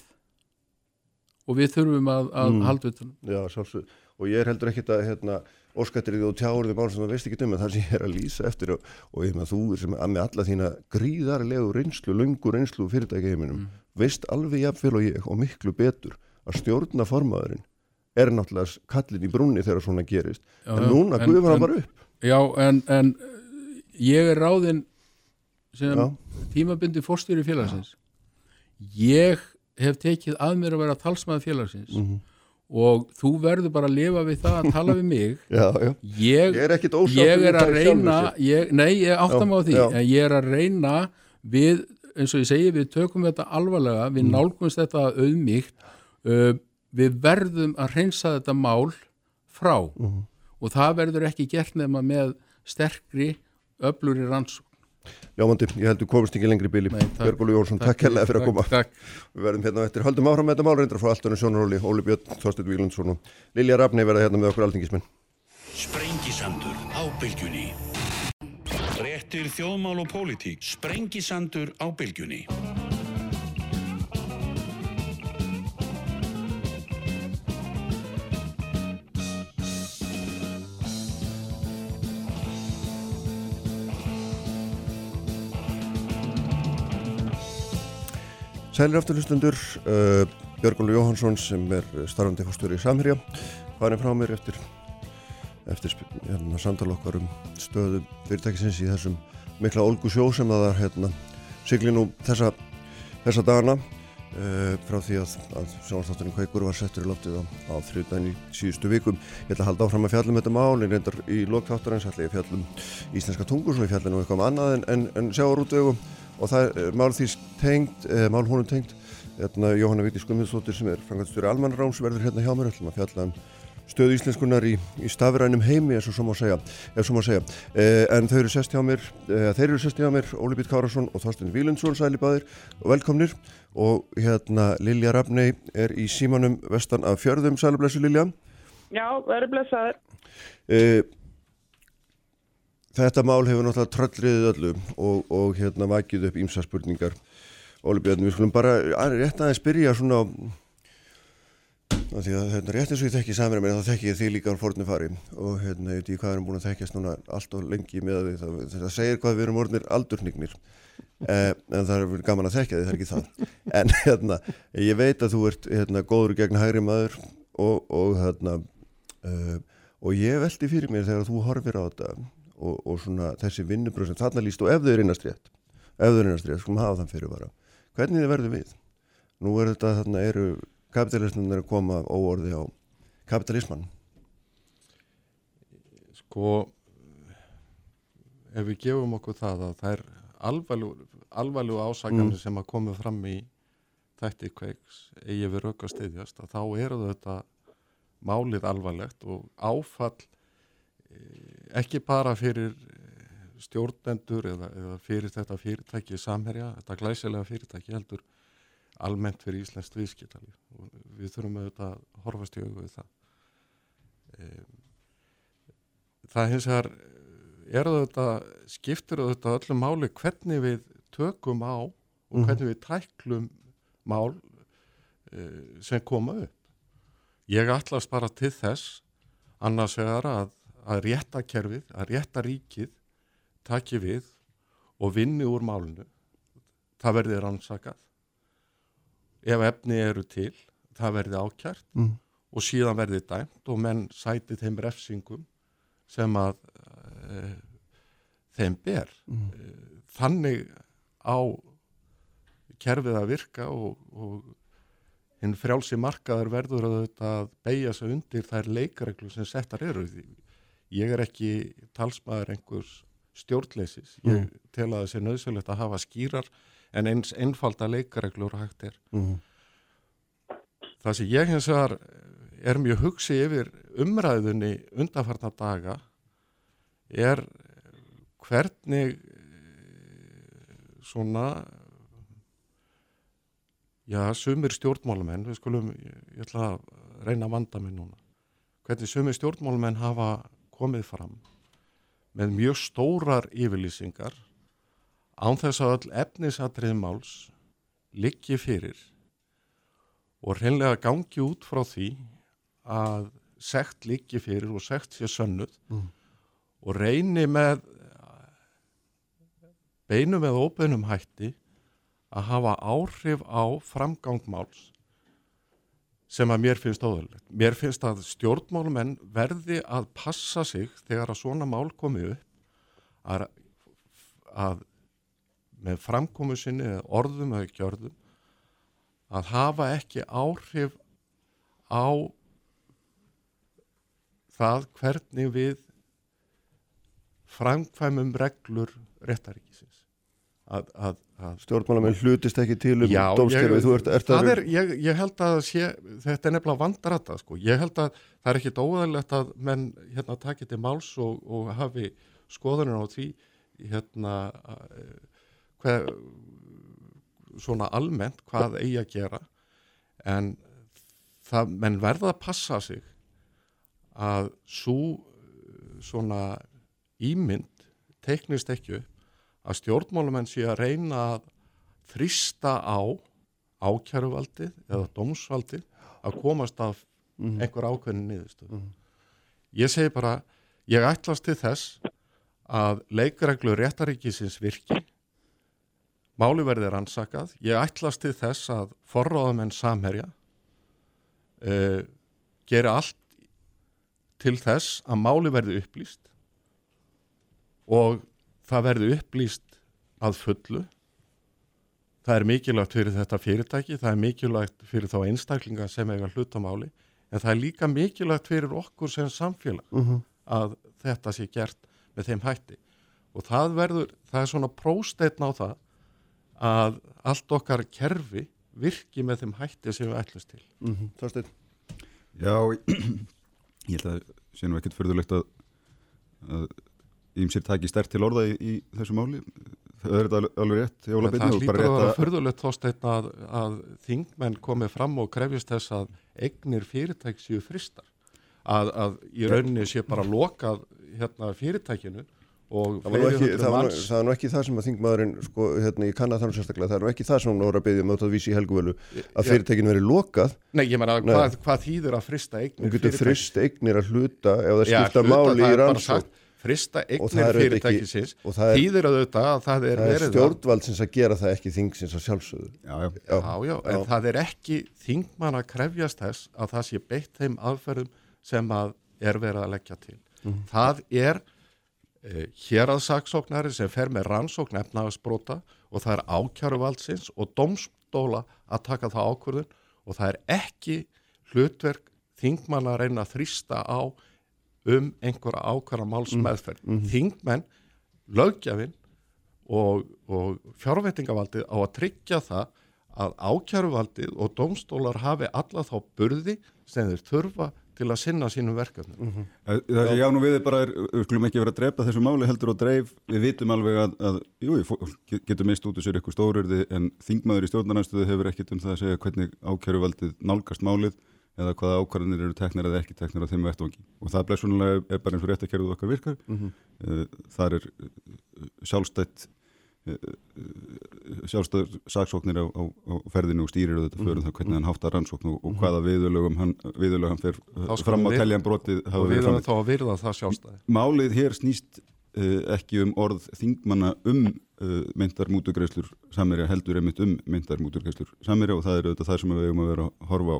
og við þurfum að, að mm. halda utan. Já, sjálfsög. Og ég er heldur ekkit að hérna, óskattir því og tjáur því mál sem þú veist ekki um en það sem ég er að lýsa eftir og, og ég með þú sem að með alla þína gríðarlegu reynslu, lungur reynslu fyrirtæki heiminum, mm. Veist alveg jafnvel og ég og miklu betur að stjórna formaðurinn er náttúrulega kallin í brunni þegar svona gerist já, en núna guður hann bara upp Já, en, en ég er ráðinn sem já. tímabindi fórstjóri félagsins ég hef tekið að mér að vera talsmaði félagsins mm -hmm. og þú verður bara að lifa við það að tala við mig já, já. Ég, ég er ekkit ósátt ég er að reyna ég, nei, ég áttam á því en ég er að reyna við, eins og ég segi, við tökum þetta alvarlega við mm. nálgumst þetta auðmíkt uh, við verðum að reynsa þetta mál frá. Mm. og það verður ekki gert nefna með sterkri öflur í rannsók Jámandi, ég heldur komist ekki lengri bíli Björgólu Jónsson, takk. Helga fyrir að koma. Takk. Við verðum hérna eftir, haldum áfram með þetta mál reyndar frá alltunni Sjónaróli, Óli Björn, Þorstin Vílundsson og Lilja Rafni verða hérna með okkur aldingismenn Sprengisandur á bylgjunni Réttir þjóðmál og pólitík. Sprengisandur á bylgjunni. Sælir afturlustundur, uh, Björgólu Jóhansson sem er starfandi fórstöru í Samherja, farin frá mér eftir, eftir hérna, samtal okkar um stöðu fyrirtækisins í þessum mikla olgu sjó sem það er hérna, sigli nú þessa, þessa dagana uh, frá því að, að sjónastátturinn Kveikur var settur í loftið á, á þrjúdæn í síðustu vikum. Ég ætla að halda áfram að fjallum þetta mál, en reyndar í lokþátturins ætla ég að fjallum íslenska tungur, svo ég fjalla nú eitthvað um annað en, en, en sjáur út vegum og það er mál því tengt, eða mál honum tengt hérna Jóhanna Víti Skummiðstóttir sem er frangatstjóri Almanráns verður hérna hjá mér ætlum að fjalla um stöðu íslenskunar í, í stafrænum heimi eins og svo má segja, segja. Eh, en þau eru sest hjá mér eh, þeir eru sest hjá mér, Óli Bít Kárasson og Þorsten Vílundsson sælibæðir og velkomnir og hérna Lilja Rafnei er í símanum vestan af fjörðum sælublesu Lilja Já, verður blessaður eh, Þetta mál hefur náttúrulega tröllriðið öllu og, og hérna vakið upp ímsa spurningar. Óli Björn, við skulum bara rétt aðeins byrja svona því að hérna, rétt eins og ég þekki samverðar mér þá þekki ég því líka á fornu fari. Og hérna ég veit ég hvað erum búin að þekkjast núna allt og lengi með því það, það segir hvað við erum orðinir aldurnignir eh, en það er gaman að þekka því það er ekki það. En hérna ég veit að þú ert hérna góður gegn hægri maður og, og hérna eh, og ég veldi fyrir mér þegar þú horfir á þetta og, og svona þessi vinnubröð sem þarna líst og ef þau er innast rétt ef þau er innast rétt, skulum hafa þann fyrirvara. Hvernig þið verður við? Nú er þetta þarna eru kapitalismin er að koma óorði á kapitalisman Sko ef við gefum okkur það að það er alvarlegu ásaganir mm. sem að koma fram í þætti kveiks eigi við rauk að styðjast að þá eru þetta málið alvarlegt og áfall ekki bara fyrir stjórnendur eða, eða fyrir þetta fyrirtæki samherja, þetta glæsilega fyrirtæki heldur almennt fyrir Íslands viðskiptali og við þurfum auðvitað að horfast í auðvitað það. Það hins vegar er auðvitað, skiptir auðvitað öllum máli hvernig við tökum á og mhm. hvernig við tæklum mál eh, sem koma upp. Ég allast bara til þess annars vegar að að rétta kerfið, að rétta ríkið taki við og vinni úr málunu það verði rannsakað ef efni eru til það verði ákjært mm. og síðan verði dæmt og menn sæti þeim refsingum sem að e, þeim ber mm. e, þannig á kerfið að virka og, og hinn frjálsi markaður verður að, að beigja sig undir þær leikareglu sem settar eru ég er ekki talsmaður einhvers stjórnleisis ég mm. tel að það sé nöðsölegt að hafa skýrar en eins einfalda leikareglur hægt er mm. það sem ég hins vegar er mjög hugsið yfir umræðunni undanfarnar daga er hvernig svona já, sumir stjórnmálumenn við skulum, ég ætla að reyna að vanda mig núna hvernig sumir stjórnmálumenn hafa komið fram með mjög stórar yfirlýsingar án þess að öll efnisatrið máls liggi fyrir og reynlega gangi út frá því að sekt liggi fyrir og sekt sé sönnuð Mm. og reyni með beinu með óbeinum hætti að hafa áhrif á framgangmáls sem að mér finnst óðurlegt. Mér finnst að stjórnmálumenn verði að passa sig þegar að svona mál komi upp að, að með framkomu sinni eða orðum eða gjörðum að hafa ekki áhrif á það hvernig við framkvæmum reglur réttaríkisins að, að, að Stjórnmálamenn hlutist ekki til um dómskerfið, ég- þú ert, ert það er, ég, ég held að sé, þetta er nefnilega vandrata sko. ég held að það er ekkit óðalegt að menn hérna takit til máls og, og hafi skoðunir á því hérna eh, hver, svona almennt hvað eigi að gera en það, menn verða að passa sig að svo svona ímynd teiknist ekki upp að stjórnmálumenn sé að reyna að þrista á ákjæruvaldið eða dómsvaldið að komast af einhver ákveðin niðurstöð. Ég segi bara, ég ætlast til þess að leikreglu réttaríkisins virki, máli verði rannsakað, ég ætlast til þess að forráðamenn samherja uh, gera allt til þess að máli verði upplýst og það verði upplýst að fullu. Það er mikilvægt fyrir þetta fyrirtæki það er mikilvægt fyrir þá einstaklinga sem eiga hlutamáli en það er líka mikilvægt fyrir okkur sem samfélag Mhm. að þetta sé gert með þeim hætti. Og það verður, það er svona prósteitn á það að allt okkar kerfi virki með þeim hætti sem við ætlumst til Mhm. Þorsteinn Já, ég held að sé nú ekkert fyrðulegt að, að ímsir taki stert til orða í, í þessu máli. Það er þetta alveg- rétt, Byrni, það hlýtur að vera að... förðulegt þósteinn að, að þingmenn komið fram og krefjast þess að eignir fyrirtæk séu fristar. Að, að í rauninni sé bara lokað hérna, fyrirtækinu Það var, ekki, það, var, það er nú ekki það sem að þingmaðurinn sko, hérna, ég kanna þannig sérstaklega, það er nú ekki það sem hún voru að byggja með þetta vísi í helguvölu að Já. fyrirtækinu veri lokað Nei, ég meina, Nei. hvað, hvað þýður að frista eignir hún getur frist eignir að hluta ef það Já, skipta hluta, máli það í er bara rannsók frista það eignir er fyrirtækisins það er- þýðir auðvitað að það er það er verið að stjórnvaldsins að gera það ekki þingsins að sjálfsögðu Já, já. Já. Já, já, en Já. það er ekki þingmann að krefjast þess að það sé beitt þeim aðferðum sem að er verið að leggja til. Það er e, héraðsaksóknari sem fer með rannsókn efnaðasbrota og það er ákjæruvaldsins og domstóla að taka það ákvörðun og það er ekki hlutverk þingmann að reyna að þrýsta á um einhverja ákvara málsmeðferð. Þingmenn, lögjafinn og, og fjárveitingavaldið á að tryggja það að ákjæruvaldið og domstólar hafi alla þá burði sem þeir þurfa til að sinna sínum verkefnum. Það það sem já nú við er bara, er, við skulum ekki vera að drepa þessu máli heldur og dreif, við vitum alveg að, að jú, getur mist út úr sér eitthvað stórurði en þingmaður í stjórnarnarstöðu hefur ekkit um það að segja hvernig ákjæruvaldið nálgast málið eða hvaða ákvarðanir eru teknir eða ekki teknir á þeim vettvangi. Og það blessunulega er bara eins og réttakerfið okkar virkar. Mm þar er uh, sjálfstætt sjálfstæður saksóknir á, á, á ferðinu og stýrir þetta förum það hvernig hann háttar rannsókn og, og hvaða viðurlögum hann, hann Þá skulum fram á teljan brotið Og við erum þá að virða það sjálfstæði. Málið hér snýst uh, ekki um orð þingmanna um uh, meintar mútugreislur samverja heldur einmitt um meintar mútugreislur samverja og það er auðvitað það sem við eigum að vera að horfa á.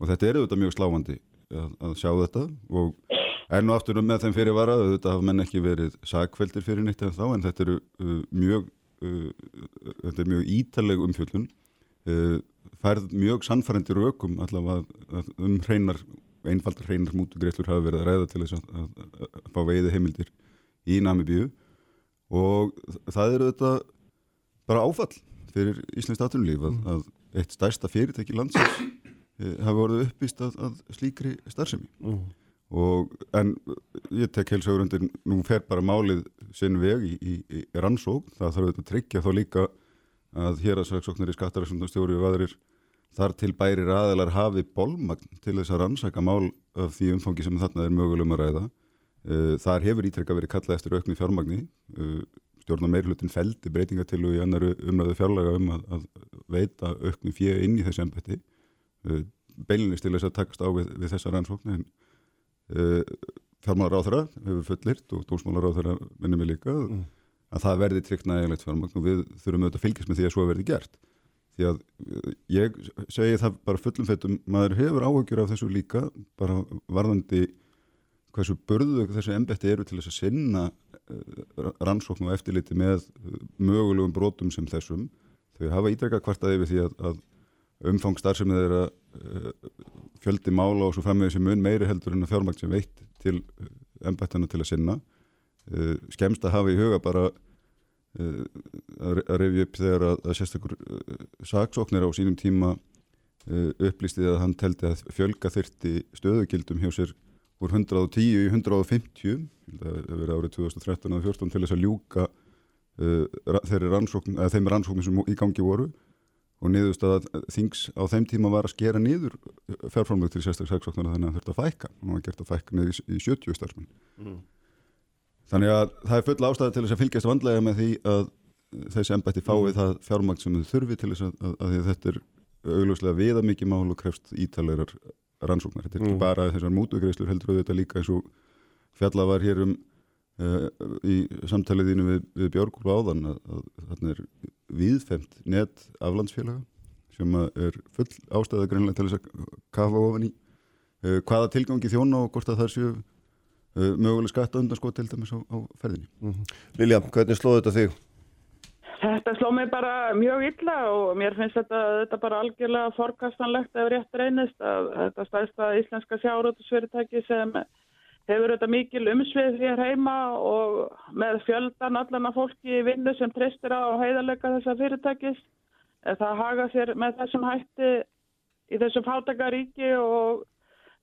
Og þetta er auðvitað mjög sláandi að, að sjá þetta og enn og aftur með þeim fyrir vara auðvitað hafa menn ekki verið sakveldir fyrir neitt en þá en þetta eru uh, mjög uh, þetta er mjög ítaleg umfjöllun. Uh, færð mjög sannfærandi rökum allavega um hreinar einfaldar hreinar mútugreislur hafa verið að ræða til þess að, að, að, fá veiði heimildir í Namibíu. Og það eru þetta bara áfall fyrir Íslands atvinnulíf að, að eitt stærsta fyrirtæki landsins eh, hafi orðið uppvist að, að slíkri starfsemi og en ég tek heilsugur undir nú fer bara málið sinn veg í, í, í rannsók það þarf að tryggja þá líka að hér að saksóknir í skattaræksundastjóri og aðrir þar til bærir aðeinar hafi bólmagn til þess að rannsaka mál af því umfangi sem þarna er mögulegum að ræða. Uh, þar hefur ítrekka verið kallað eftir auknu fjármagni. Uh, stjórn og meirhlutin feldi breytingatillu í annar umræðu fjárlega um að, að veita auknum fjö inn í þessi embætti. Uh, beilinist til þess að takast á við, við þessa rannsókn en uh, fjármálar á þeirra hefur fullirt og dómsmálar á þeirra minnum við líka mm. að það verði tryggt nægilegt fjármagn og við þurfum auðvitað að fylgjast með því að svo verði gert því að uh, ég segi það bara fullum fettum, maður hefur áhugjur af þessu líka bara varðandi hversu börðu þessu embetti eru til þess að sinna uh, rannsókn og eftirliti með mögulegum brotum sem þessum. Þau hafa ítrekka kvartaði við því að, að umfang starfsemið er að fjöldi mála og svo frammiði sem mun meiri heldur en að fjármækt sem veitt til embettina til að sinna. Skemst að hafa í huga bara að revja upp þegar að, að sérstakur saksóknir á sínum tíma upplýstið að hann teldi að fjölga þyrti stöðugildum hjá sér úr 110 í 150 það verið árið 2013 og 2014 til þess að ljúka þeirri rannsókn, eða þeim rannsóknum sem í gangi voru og niðurst að þings á þeim tíma var að skera niður fjárframlög til sérstaklega þannig að það þurfti að fækka og það var gert að fækka niður í, í 70 starfsmenn mm. þannig að það er full ástæði til þess að fylgjast vandlega með því að þessi ennbætti fái mm. það fjármagn sem þau þurfi til þess að, að, að þetta er augljóslega viða mikið mál og krefst ítalegar rannsóknar. Þetta er ekki mm. bara þessar mútugreislur heldur auðvitað líka eins og fjalla var hér um í samtaliðinu við, við Björgúl áðan að, að þarna er viðfemt net aflandsfélaga sem er full ástæða greinlega til þess að kafa ofan í uh, hvaða tilgangi þjóna og hvort að það séu uh, möguleg skatta undan sko til dæmis á, á ferðinni. Mm -hmm. Lilja, hvernig slóðu þetta þig? Þetta sló mig bara mjög illa og mér finnst þetta, þetta bara algjörlega forkastanlegt ef rétt reynist að þetta stæðsta íslenska sjárótusfyrirtæki sem hefur þetta mikil umsvið hér heima og með fjöldan allan af fólki í vinnu sem tristir á heiðarleika þessa fyrirtækis. Það haga sér með þessum hætti í þessum fátakaríki og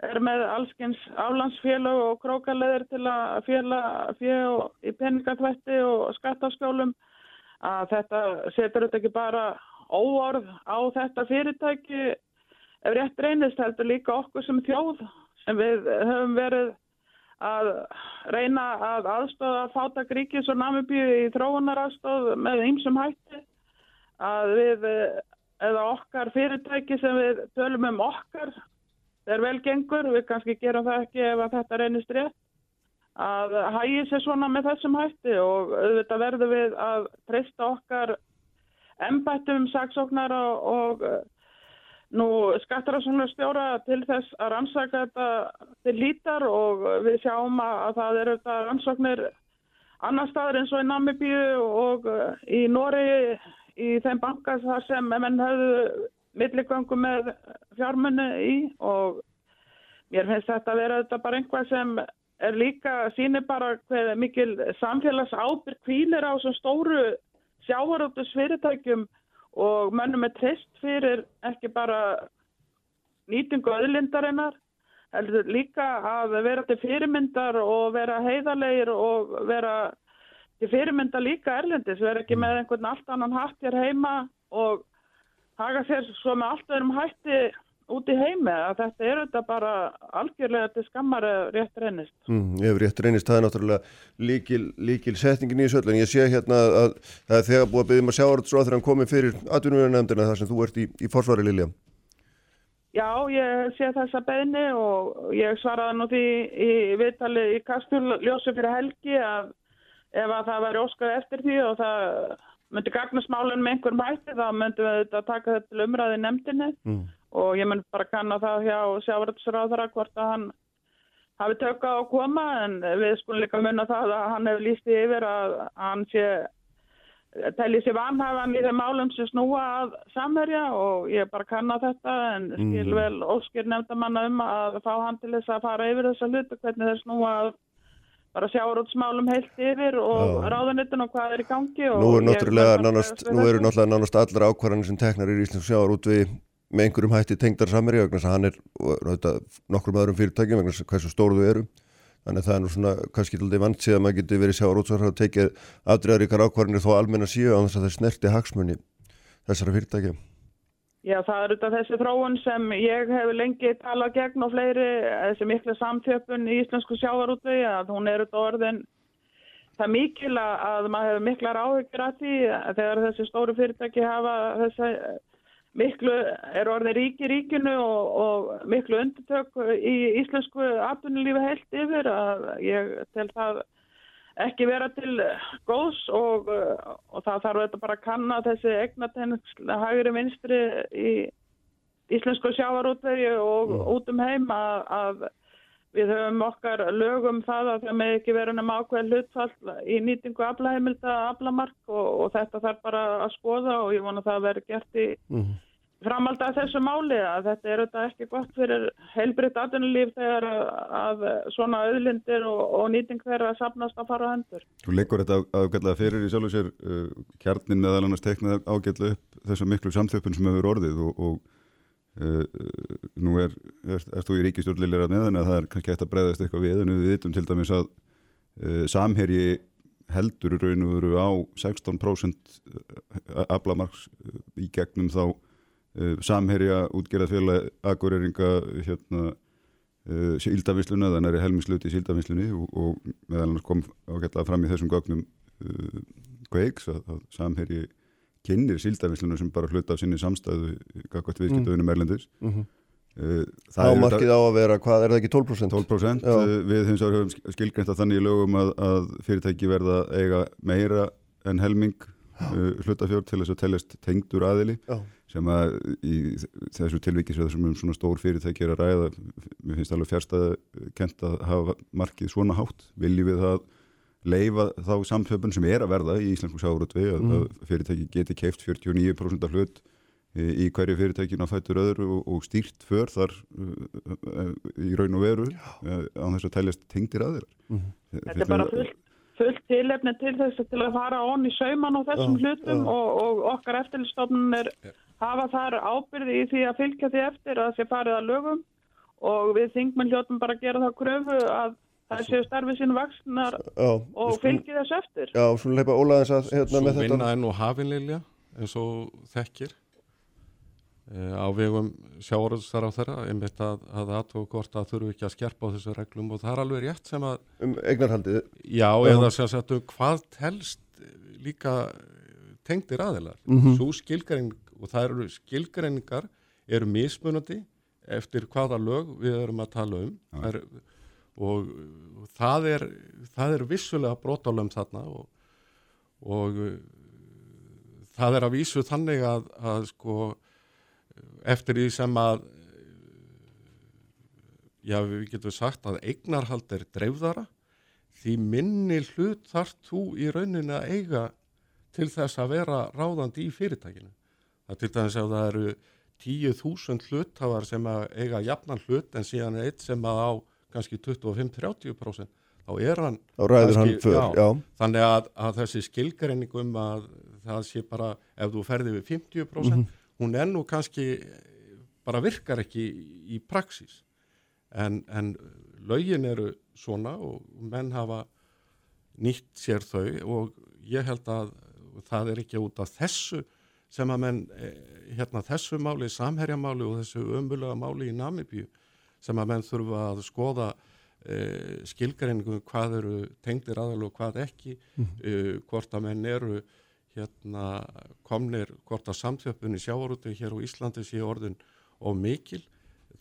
er með allskins aflandsfélag og krókaleðir til að fjela fjö í peningatvætti og skattaskjólum að þetta setur þetta ekki bara óorð á þetta fyrirtæki ef rétt reynist heldur líka okkur sem þjóð sem við höfum verið að reyna að aðstofa fátak ríkis og namibíu í þróunar aðstof með ýmsum hætti að við eða okkar fyrirtæki sem við tölum um okkar er velgengur, við kannski gerum það ekki ef þetta reynist rétt að hægi sér svona með þessum hætti og auðvitað verður við að treysta okkar embættum, saksóknar og, og nú skattararsóknarstjóra til þess að rannsaka þetta til lítar og við sjáum að það eru þetta rannsóknir annar staður eins og í Namibíu og eh, í Nóri í þeim bankar þar sem menn höfðu milligöngu með fjármunni í og mér finnst þetta að vera þetta bara einhvað sem er líka, sínir bara hvað mikil samfélags ábyrg kvílir á svona stóru sjávaróttus fyrirtækjum og mönnum er trist fyrir ekki bara nýtingu öðlindarinnar, heldur líka að vera til fyrirmyndar og vera heiðarleir og vera til fyrirmyndar líka erlendis, vera ekki með einhvern allt annan hatt hér heima og haka sér svo með allt öðrum hætti út í heimi að þetta er auðvitað bara algjörlega til skammar rétt reynist. Mm, ef rétt reynist, það er náttúrulega líkil, líkil setningin í söllun. Ég sé hérna að það er þegar búið að byggja maður sjáaröldsráð þegar hann komið fyrir atvinnuverðarnefndina þar sem þú ert í, í forsvari Lilja. Já, ég sé þessa beðni og ég svaraði nú því í viðtali í Kasturljósu fyrir helgi að ef að það væri óskað eftir því og það myndi gagnast málun með einhver mæti þá myndum við þetta taka þetta til umræði nefndinni mm og ég mun bara kanna það hjá sjávaröldsráðara hvort að hann hafi tökka á að koma en við skulum líka munna það að hann hefur líst yfir að hann sé tellið sér vanhæfan í þeim málum sem snúa að samverja og ég bara kanna þetta en skil mhm. vel óskir nefndamanna um að fá hann til þess að fara yfir þessa hlut og hvernig þeir snúa að bara sjárótsmálum heilt yfir og ráðanittun og hvað er í gangi Nú eru náttúrulega nánast, allar ákvarðanir sem teknar í Íslands sjárót við með einhverjum hætti tengdar samverja vegna þess að hann er þetta, nokkrum öðrum fyrirtækjum vegna hversu stóru þau eru. Þannig að það er nú svona kannski alltaf vant síðan að maður getur verið sjáur útsvar að tekja afdreðar ykkar ákvarðinir þó almenna síu á þess að það snerti hagsmunni þessara fyrirtækja. Já það er auðvitað þessi þróun sem ég hef lengi talað gegn og fleiri þessi mikla samþjöpun í íslensku sjávarútvegi að hún er auðvitað orðin það mikil að maður hefur miklar áhyggjur að því þegar þessi stóru fyrirtæki hafa þessi miklu, er orðið ríki ríkinu og, og miklu undirtök í íslensku atvinnulífi heilt yfir að ég tel það ekki vera til góðs og, og það þarf þetta bara að kanna þessi egnatennsla hægri vinstri í íslensku sjávarútveri og mm. út um heim að, að við höfum okkar lögum það að það með ekki vera nema ákveð hlutfall í nýtingu aflaheimilda aflamark og, og þetta þarf bara að skoða og ég vona það að vera gert í mm framald að þessu máli að þetta er auðvitað ekki gott fyrir heilbritt aðunulíf þegar að svona auðlindir og, og nýting þeirra sapnast að fara á hendur. Þú leikur þetta ágætlega fyrir í sjálf og sér uh, kjarnin meðal annars teiknað ágætlega upp þessu miklu samþjöppun sem hefur orðið og, og uh, nú er, er, er þú í ríkistjórnlilir að neðan að það er kannski eftir að breyðast eitthvað við en við vitum til dæmis að uh, samherji heldur raun og veru á 16% aflamarks í gegnum þá uh, samherja útgerðarfélag aðgóreringa hérna síldavisluna, þannig er helmingsluti í síldavislunni og, og meðal hann kom ágætlega fram í þessum gögnum Quakes að, að samherji kynir síldavisluna sem bara hluta af sinni samstæðu kakvært viðskiptöðunum mm. erlendis mm -hmm. Ámarkið á að vera, hvað er það ekki 12%? 12% Já. við hins vegar höfum skilgreynt að þannig í lögum að, að fyrirtæki verða eiga meira en helming uh, hlutafjörð til þess að teljast tengdur aðili Já sem að í þessu tilvíkisveð sem um svona stór fyrirtæki er að ræða mér finnst alveg fjárstæða kent að hafa markið svona hátt viljum við að leifa þá samtöpun sem er að verða í Íslandsku sjáuröldvi að, mm. að fyrirtæki geti keift 49% af hlut í hverju fyrirtækinu að fættur öðru og, og stýrt för þar uh, í raun og veru uh, á þess að tæljast tengdir aðeins mm. Þetta er bara fullt fullt tilefni til þess að til að fara onni í sauman á þessum já, hlutum. Og, og okkar eftirlistofnun er hafa þar ábyrði í því að fylgja því eftir að það sé farið að lögum og við þingmenn hljóttum bara að gera það kröfu að það séu starfið sín vaksnar og fylgi þess eftir. Já, svo leipa Ólaðins að hérna svo með þetta. Svo vinna enn og hafinleilja eins og þekkir e, á vegum sjáuröðstar á þeirra einmitt að það aðtók hvort að þurfu ekki að skerpa á þessu reglum og það er alveg rétt sem að... Um eignarhaldið? Já, eða sem sagt um hvað telst líka tengdir aðilar. Mm -hmm. Svo skilgarinn og það eru skilgreiningar eru mismunandi eftir hvaða lög við erum að tala um er, og það er, það er vissulega brótálum þarna og, og það er að vísu þannig að, að sko eftir því sem að já við getum sagt að eignarhald er dreifðara því minni hlut þarf þú í rauninni að eiga til þess að vera ráðandi í fyrirtækinu. Að til dæmis að það eru 10.000 hluthafar sem eiga jafnan hlut en síðan eitt sem að á kannski 25-30% þá er hann, kannski, hann för, já, já. þannig að, að þessi skilgreiningum að það sé bara ef þú ferði við 50% mm -hmm. hún er nú kannski bara virkar ekki í, praxis en, en lögin eru svona og menn hafa nýtt sér þau og ég held að það er ekki út af þessu sem að menn eh, hérna þessu máli, samherjamáli og þessu ömbulega máli í Namibíu sem að menn þurfa að skoða eh, skilgreiningu hvað eru tengdir aðal og hvað ekki mm. eh, hvort að menn eru hérna komnir hvort að samtjöpunni sjávarúti hér á Íslandi sé orðin og mikil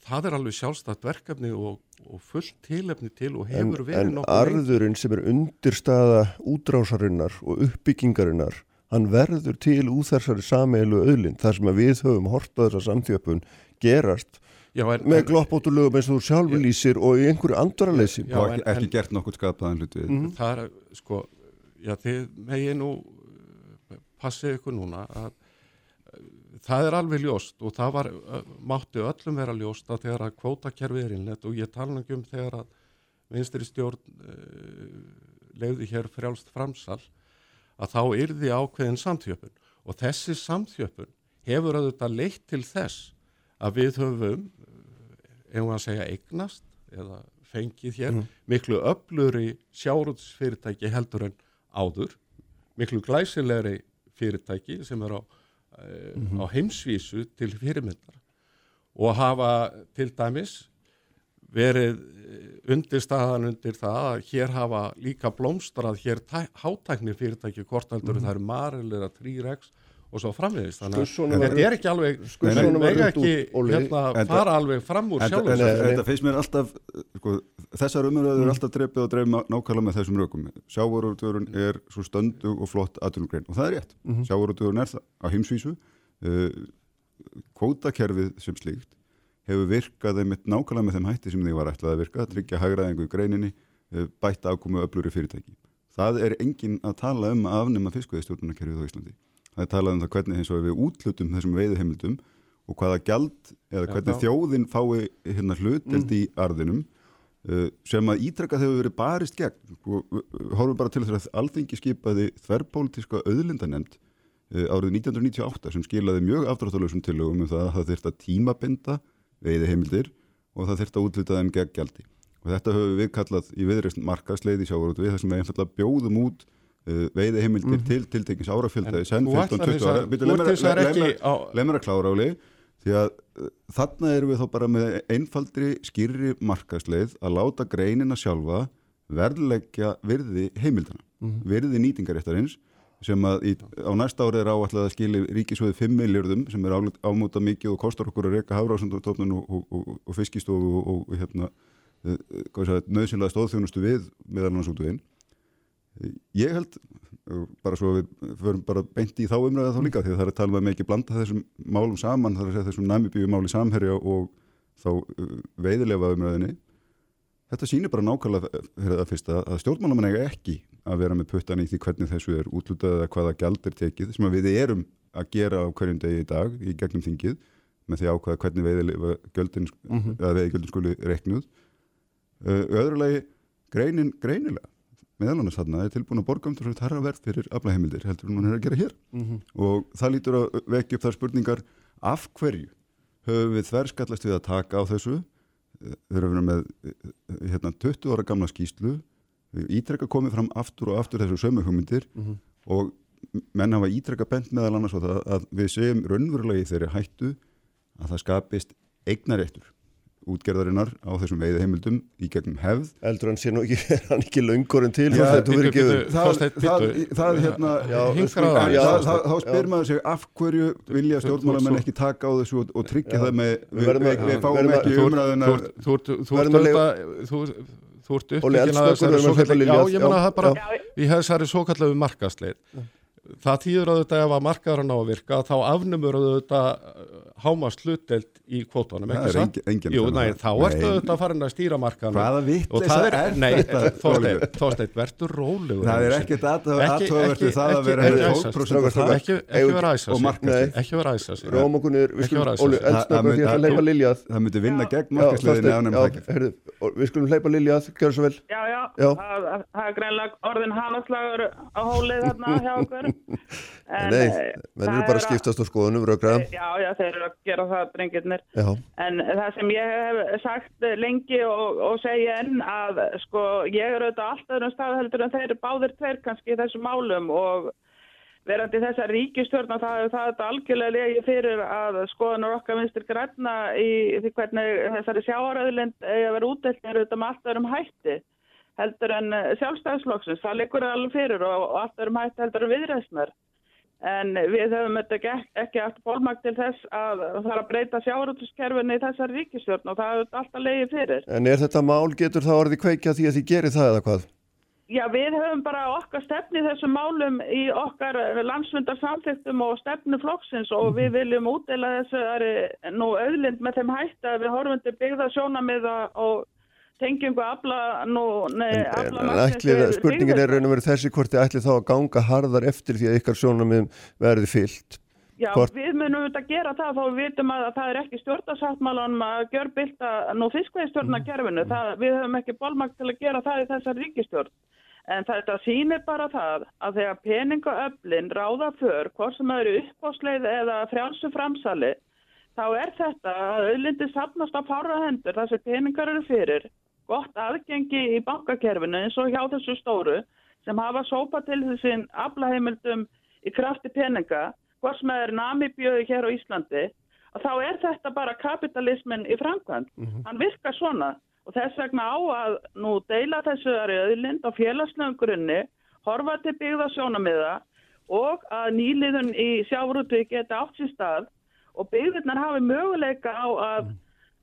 það er alveg sjálfstætt verkefni og, og fullt tilefni til og hefur en, verið nokkuð En arðurinn sem er undirstaða útrásarinnar og uppbyggingarinnar hann verður til úr þessari sameilu öðlinn þar sem við höfum hortað þessa samþjöpun gerast já, en, með gloppóttulögum eins og þú sjálfur lýsir og í einhverju andvaraleysi. Og ekki, ekki gert nokkur skapaðan hlut við mm -hmm. það er sko já þið megin nú passið ykkur núna að það er alveg ljóst og það var mátti öllum vera ljóst að þegar að kvótakerfið er innlegt og ég tala um þegar að vinstri stjórn uh, leiði hér frjálst framsal að þá yrði ákveðin samþjöpun og þessi samþjöpun hefur auðvitað leitt til þess að við höfum, ef maður segja eignast eða fengið hér, mm. miklu öfluri sjáruðsfyrirtæki heldur en áður, miklu glæsilegri fyrirtæki sem er á, mm -hmm. á heimsvísu til fyrirmyndar og hafa til dæmis verið eh, undirstaðan undir það að hér hafa líka blómstrað hér hátæknir fyrirtæki hvort heldur mm -hmm. það eru marilega trýregs og svo framvegist þannig að þetta er ekki alveg vega ekki hérna, fara alveg fram úr sjálf Þetta feist mér alltaf sko, þessar umröður er mm. alltaf dreipið og dreifið nákvæmlega með þessum rökum sjávarútvörun er svo stöndu og flott aðrunugrein og það er rétt, mm -hmm. sjávarútvörun er það á heimsvísu uh, kvótakerfið sem slíkt hefur virkað einmitt nákvæmlega með þeim hætti sem þið var ætlað að virka, að tryggja hagraðingu í greininni, eh, bætta ákomu öfluri fyrirtæki. Það er engin að tala um að afnema fiskveðistjórnarkerfið á Íslandi. Það er talað um það hvernig eins og við útlutum þessum veiðuheimildum og hvaða gjald eða hvernig ja, þjóðin fái hérna hluteld mm. í arðinum uh, sem að ítrekkað hefur verið barist gegn og horfum bara til þess að alþengi skipaði þverrpolítiska auðlindanemnd uh, árið 1998 sem skilaði mjög aftráttalösum tilögum um það að það þurft að tímabinda veiði heimildir og það þurft að útluta þeim gegn gjaldi. Og þetta höfum við kallað í viðreist markasleið í sjávarútu við þar sem við einfallega bjóðum út uh, veiði heimildir mm -hmm. til tiltekins árafjöldaði senn 15-20 ára. Leð mér að klára áli því að uh, þarna erum við þá bara með einfaldri skýrri markasleið að láta greinina sjálfa verðleggja virði heimildana, mm -hmm. virði nýtingaréttarins sem að í, á næsta ári er áallega að skilja ríkisvöðu 5 miljardum sem er ámúta mikið og kostar okkur að reyka hafrásundotofnun og, og, og, og fiskistofu og hérna, eh, nöðsynlega stóðþjónustu við meðal hans út við inn. Ég held, bara svo við förum bara beint í þá umræða þá líka því að það er að tala um ekki blanda þessum málum saman, það er að segja þessum næmibíu máli samherja og þá eh, veiðilega umræðinni. Þetta sýnir bara nákvæmlega fyrir það fyrsta að stjórnmálamenn eiga ekki að vera með puttan í því hvernig þessu er útlutað eða hvaða gjald er tekið sem við erum að gera á hverjum degi í dag í gegnum þingið með því ákvaða hvernig veiði göldin, mm -hmm. skuli reknuð uh, öðrulegi greinin greinilega meðal annars þarna er tilbúin að borga um þess að það er að verð fyrir aflaheimildir heldur hún er að gera hér. Mm -hmm. og það lítur að vekja upp þar spurningar af hverju höfum við þverskallast við að taka á þessu? Eru að vera með hérna, 20 ára gamla skýslu ítrekka komið fram aftur og aftur þessu sömu hugmyndir. Mm -hmm. og menn hafa ítrekka bent meðal annars að við segjum raunverulega í þeirri hættu að það skapist eignaréttur útgerðarinnar á þessum veiðu heimildum í gegnum hefð. Eldur hann sé nú ekki, er hann ekki laungorinn til? Já, það er hérna þá spyr maður sig af hverju vilja stjórnmálamenn ekki taka á þessu og tryggja það með við fáum ekki umræðina Þú þú ert uppbyggin að þessari svo kallega, já ég menna það bara í þessari svo kallega markasleir það týður að þetta ef að markaðurinn á að virka þá afnumur þetta hámast hlutdelt í kvótanum það er engin, engin Jú, næ, þá ertu auðvitað að fara inn að stýra markaðum hvaða vittlis er, er nei, þetta Þorstein, verður rólegur það er ekkert aðtöðvertu það að vera ekki vera æsast ekki vera æsast Rómokunir, það myndi vinna gegn markasliðinni við skulum hleypa Liljað, gjör svo vel. Já, já, það er greinlega orðin hanaslagur á hólið þarna hjá okkur Nei, menn eru bara að skiptast á skoðunum raugraðan Já, já, þeir eru að gera það drengirnir. En það sem ég hef sagt lengi og, og segja enn að sko, ég er auðvitað alltaf um staðheldur en þeir eru báðir tver kannski í þessum málum og verandi þessa ríkistjórn og það er þetta algjörlega legi fyrir að skoðanur okkar vinstir græna í því hvernig þessari sjáaröðlind eigi að vera útdelt er auðvitað með alltaf um hætti heldur en sjálfstæðslokksins, það likur alveg fyrir og, og alltaf um hætti heldur um viðræðsnar en við höfum þetta ekki, ekki aftur bólmakt til þess að það er að breyta sjáurútuskerfinni í þessari ríkistjórn og það er alltaf leiði fyrir. En er þetta mál, getur það orðið kveikja því að þið gerir það eða hvað? Já, við höfum bara okkar stefni þessum málum í okkar landsfundarsamþyktum og stefnuflokksins og við mhm. viljum útdeila þessu nú auðlind með þeim hætt að við horfum til byggða sjónamiða og tengjum að afla nú, ætlið, spurningin er raun og verið þessi hvort þið ætlið þá að ganga harðar eftir því að ykkar sjónamið verði fyllt Já, hvort... við munum auðvitað að gera það þá við vitum að það er ekki stjórnarsáttmálanum að gjör bylta nú fiskveistjórnakerfinu mm. við höfum ekki bólmakt til að gera það í þessar ríkistjórn en þetta sýnir bara það að þegar peningaöflin ráða för hvort sem eru uppbósleið eða frjálsu framsali þá er þetta að auðlindi sapnast á fára hendur þar sem peningar eru fyrir gott aðgengi í bankakerfinu eins og hjá þessu stóru sem hafa sópa til þessin aflaheimildum í krafti peninga, hvort sem er namibjöðu hér á Íslandi, að þá er þetta bara kapitalismin í framkvæmt. Mm -hmm. Hann virkar svona og þess vegna á að nú deila þessu öðlind á félagslegum grunni, horfa til byggða sjónamiða og að nýliðun í sjávrútu geta átt sér stað og byggðirnar hafi möguleika á að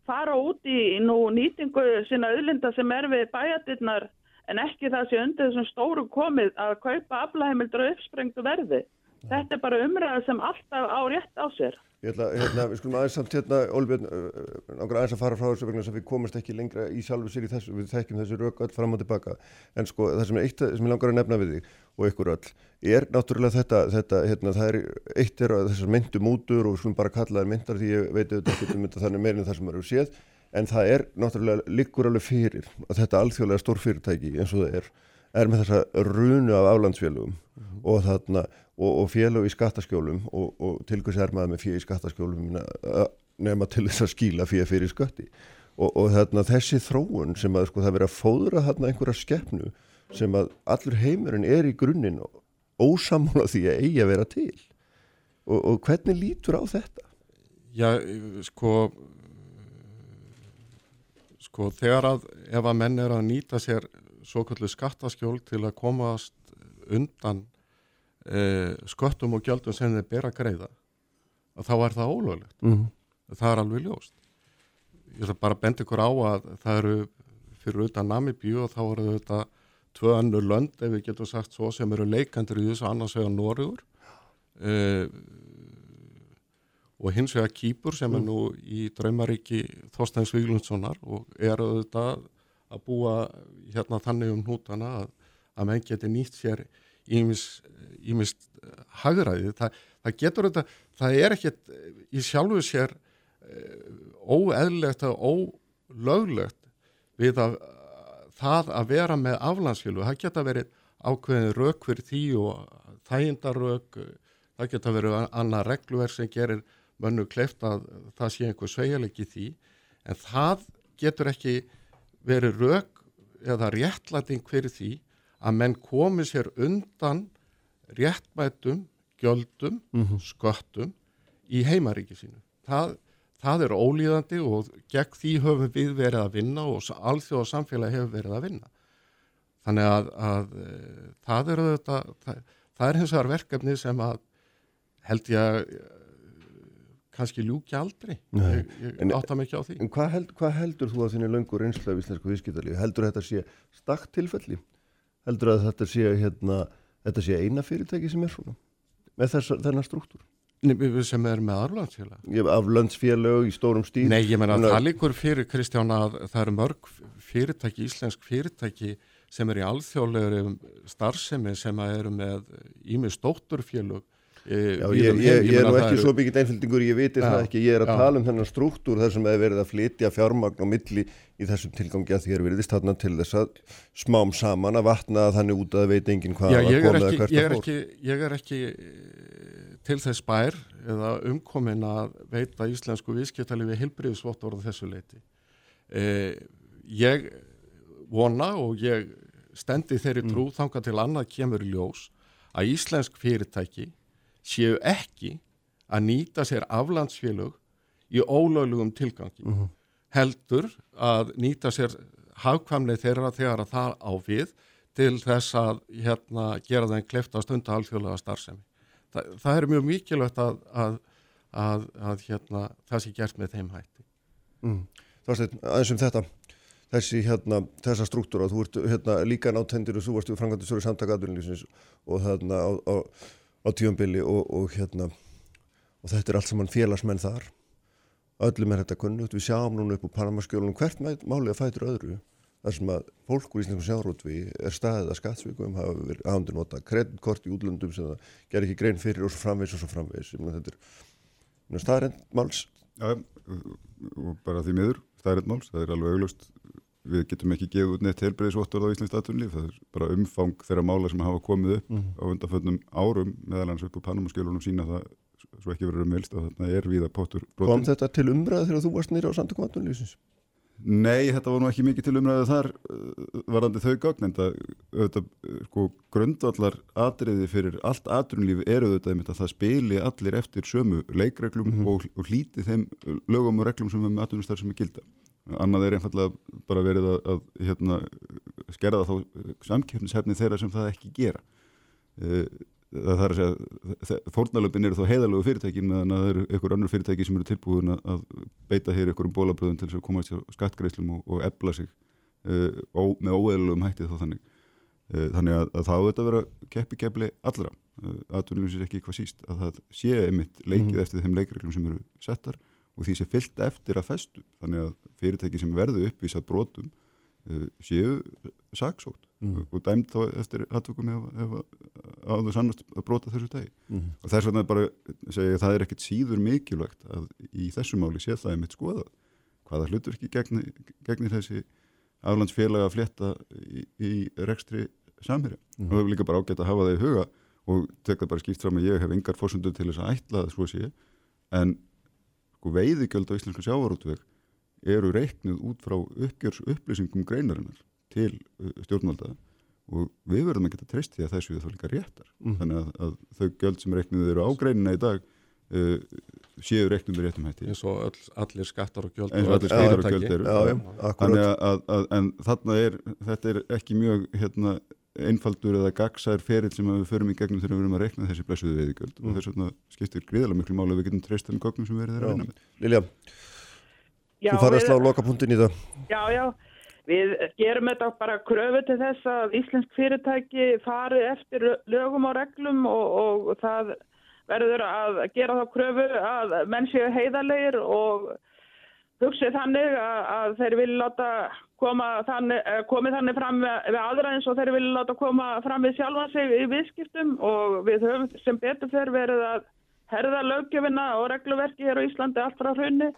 fara út í nú nýtingu sinna öðlinda sem er við bæjadirnar en ekki það sé undir þessum stóru komið að kaupa aflæðimildur og uppsprengtu verði. Þetta er bara umræða sem alltaf á rétt á sér. Ég ætla, hérna, við skulum aðeins samt hérna, Ólbjörn, náttúrulega aðeins að fara frá þessu vegna sem við komumst ekki lengra í sjálfu sér í þessu, við þekkjum þessu rauk öll fram og tilbaka, en sko það sem er eitt sem ég langar að nefna við þig og ykkur öll, er náttúrulega þetta, þetta hérna, það er eitt er þessar myndum útur og skulum bara kalla það myndar því ég veit auðvitað ekki um þetta þannig meirinn það sem eru séð, en það er náttúrulega líkur alveg fyrir að þetta alþjóðlega stór fyrirtæki eins og það er, er með þessa runu af aflandsfélugum mm -hmm. og þarna og, og félög í skattaskjólum og, og tilkvæmst er maður með fél í skattaskjólum nema til þess að skíla fél fyrir skatti og, og þarna þessi þróun sem að sko það verið að fóðra þarna einhverja skeppnu sem að allur heimurinn er í grunninn ósamála því að eigi að vera til og hvernig lítur á þetta? Já, sko sko þegar að ef að menn er að nýta sér svo kallu skattaskjól til að komast undan eh, sköttum og gjöldum sem þeir bera greiða þá er það ólöglegt mm -hmm. það er alveg ljóst ég ætla bara að benda ykkur á að það eru fyrir utan Namibíu og þá eru þetta tvö annur lönd ef við getum sagt svo sem eru leikandur í þessu annars vegar Nóriður eh, og hins vegar Kýpur sem er nú í draumaríki Þorsteins Víglundssonar og er auðvitað að búa hérna þannig um hnútana að, að menn geti nýtt sér ímist hagraði. Þa, það getur þetta, það er ekkert í sjálfu sér óeðlegt og ólöglegt við að það að vera með aflandsfjölu, það geta verið ákveðin rauk fyrir því og þægindarrauk, það geta verið annað regluverð sem gerir mönnu kleift að það sé einhver sveigjalegi því en það getur ekki verið rauk eða réttlæting fyrir því að menn komi sér undan réttmætum, gjöldum, mm -hmm. sköttum í heimaríki sínu. Það, það er ólíðandi og gegn því höfum við verið að vinna og alþjóða samfélagi hefur verið að vinna. Þannig að, að e, það er þetta, það, það er hins vegar verkefni sem að held ég að kannski ljúki aldrei ég, ég átta mikið á því En hvað, held, hvað heldur þú að þinni löngur einslega í Íslensku viðskiptalíu? Heldur þetta sé stakt tilfelli? Heldur að þetta sé, hérna, þetta sé eina fyrirtæki sem er svona með þess, þennan struktúr? Sem er með aflandsfélag? Aflandsfélag í stórum stíl? Nei, ég menna að það líkur fyrir Kristján að það eru mörg fyrirtæki, íslensk fyrirtæki sem er í alþjóðlegur starfsemi sem eru með ími stótturfélög Já, ég, ég, ég er nú ekki svo mikið einfildingur, ég viti það ekki, ég er að já. tala um þennan struktúr þar sem hefur verið að flytja fjármagn á milli í þessum tilgangi að því er verið þarna til þess að smám saman að vatna þannig út að veit enginn hvað að koma eða hvert að fór. Ég er ekki til þess bær eða umkomin að veita íslensku vískjötali við hilbriðsvott orða þessu leiti. Eh, ég vona og ég stendi þeirri trú mm. þanga til annað kemur ljós að íslensk fyrirtæki séu ekki að nýta sér aflandsfélög í ólöglegum tilgangi mhm. -huh. heldur að nýta sér hafkvamleið þeirra þegar að það á við til þess að hérna, gera þeim klefta stundu alþjóðlega starfsemi. Þa, það er mjög mikilvægt að, að, að, að hérna, það sé gert með þeim hætti. Mm. Þorstein, aðeins um þetta, þessi, hérna, þessa struktúra, þú ert hérna, líka náttendir og þú varst við frangandur störu samtaka aðvunlýsins og þarna á, á á tjónbili og, og hérna og þetta er allt saman félagsmenn þar öllum er þetta kunnut, við sjáum núna upp á Panamaskjólunum hvert málið að fætur öðru þar sem að fólk úr Íslandsum sjárótvi er staðið að skattsvíkum hafa verið ándi nota kreditkort í útlöndum sem það ger ekki grein fyrir og svo framvegs og svo framvegs þetta er staðrænt máls Já, og bara því miður staðrænt máls, það er alveg auglust við getum ekki gefið út neitt helbreyðisvottur á Íslands aðtunlíf, það er bara umfang þeirra mála sem hafa komið upp mm -hmm. á undanföldnum árum meðalans upp á Panamaskjölunum sína það svo ekki verið um velst og þarna er viða pottur brotin. Kom þetta til umræðu þegar þú varst nýra á samtökum aðtunlífsins? Nei, þetta var nú ekki mikið til umræðu þar uh, varandi þau gögn en það auðvitað, sko, grundvallar atriði fyrir allt aðtunlífi eru auðvitað að það spili allir eftir sömu leikreglum mm -hmm. og, og hlíti þeim lögum og reglum sem við með aðtunumstar sem er gilda annað er einfallega bara verið að, að hérna, skerða þá samkjöfnishefni þeirra sem það ekki gera uh, það þarf að segja fórnalöfin eru þá heiðalögu fyrirtækin meðan að það eru einhver annur fyrirtæki sem eru tilbúin að beita hér einhverjum bólabröðum til þess að komast á skattgreislum og, og ebla sig uh, ó, með óeðlugum hættið þá þannig. Uh, þannig að, að þá þetta vera keppi keppli allra aðtunum sér ekki eitthvað síst að það sé einmitt leikið mm. eftir þeim leikreglum sem eru settar og því sé fyllt eftir að festu. Þannig að fyrirtæki sem verðu uppvísað brotum uh, séu saksótt mm. og dæmt þá eftir aðtökum ef, ef áður sannast að brota þessu tegi mm. og þess vegna bara segja það er ekkit síður mikilvægt að í þessu máli sé það einmitt skoðað hvaða hlutur ekki gegni, gegni þessi aflandsfélaga að fletta í, í rekstri samhæri mm. og það er líka bara ágætt að hafa það í huga og tekða bara skýrt fram að ég hef engar fórsöndu til þess að ætla það svo sé en sko veiðigjöld á íslensku sjávarútveg eru reiknuð út frá uppgjörs upplýsingum greinarinnar til uh, stjórnvalda og við verðum að geta treyst því að þessu er þá líka réttar mm. þannig að, að þau gjöld sem reiknuð eru á greinina í dag uh, séu reiknuð með réttum hætti eins og öll, allir skattar og gjöld eins og allir skattar og gjöld eru já, já, þannig að, að en þarna er þetta er ekki mjög hérna einfaldur eða gagsær feril sem við förum í gegnum þegar við erum að rekna þessi blessuðu veiðigjöld mm. og þess vegna skiptir gríðarlega miklu máli að við getum treyst um gögnum sem við erum þeirra að vinna með. Lilja, þú farið að slá lokapunktin í það. Já, já, við gerum þetta bara kröfu til þess að Íslensk fyrirtæki fari eftir lögum og reglum og, og það verður að gera þá kröfu að menn séu heiðarleir og hugsið þannig að, að þeir vilja láta koma þannig, eh, komið þannig fram við, aðra eins og þeir vilja láta koma fram við sjálfa sig í viðskiptum og við höfum sem betur fyrir verið að herða lögjöfina og regluverki hér á Íslandi allt frá hrunni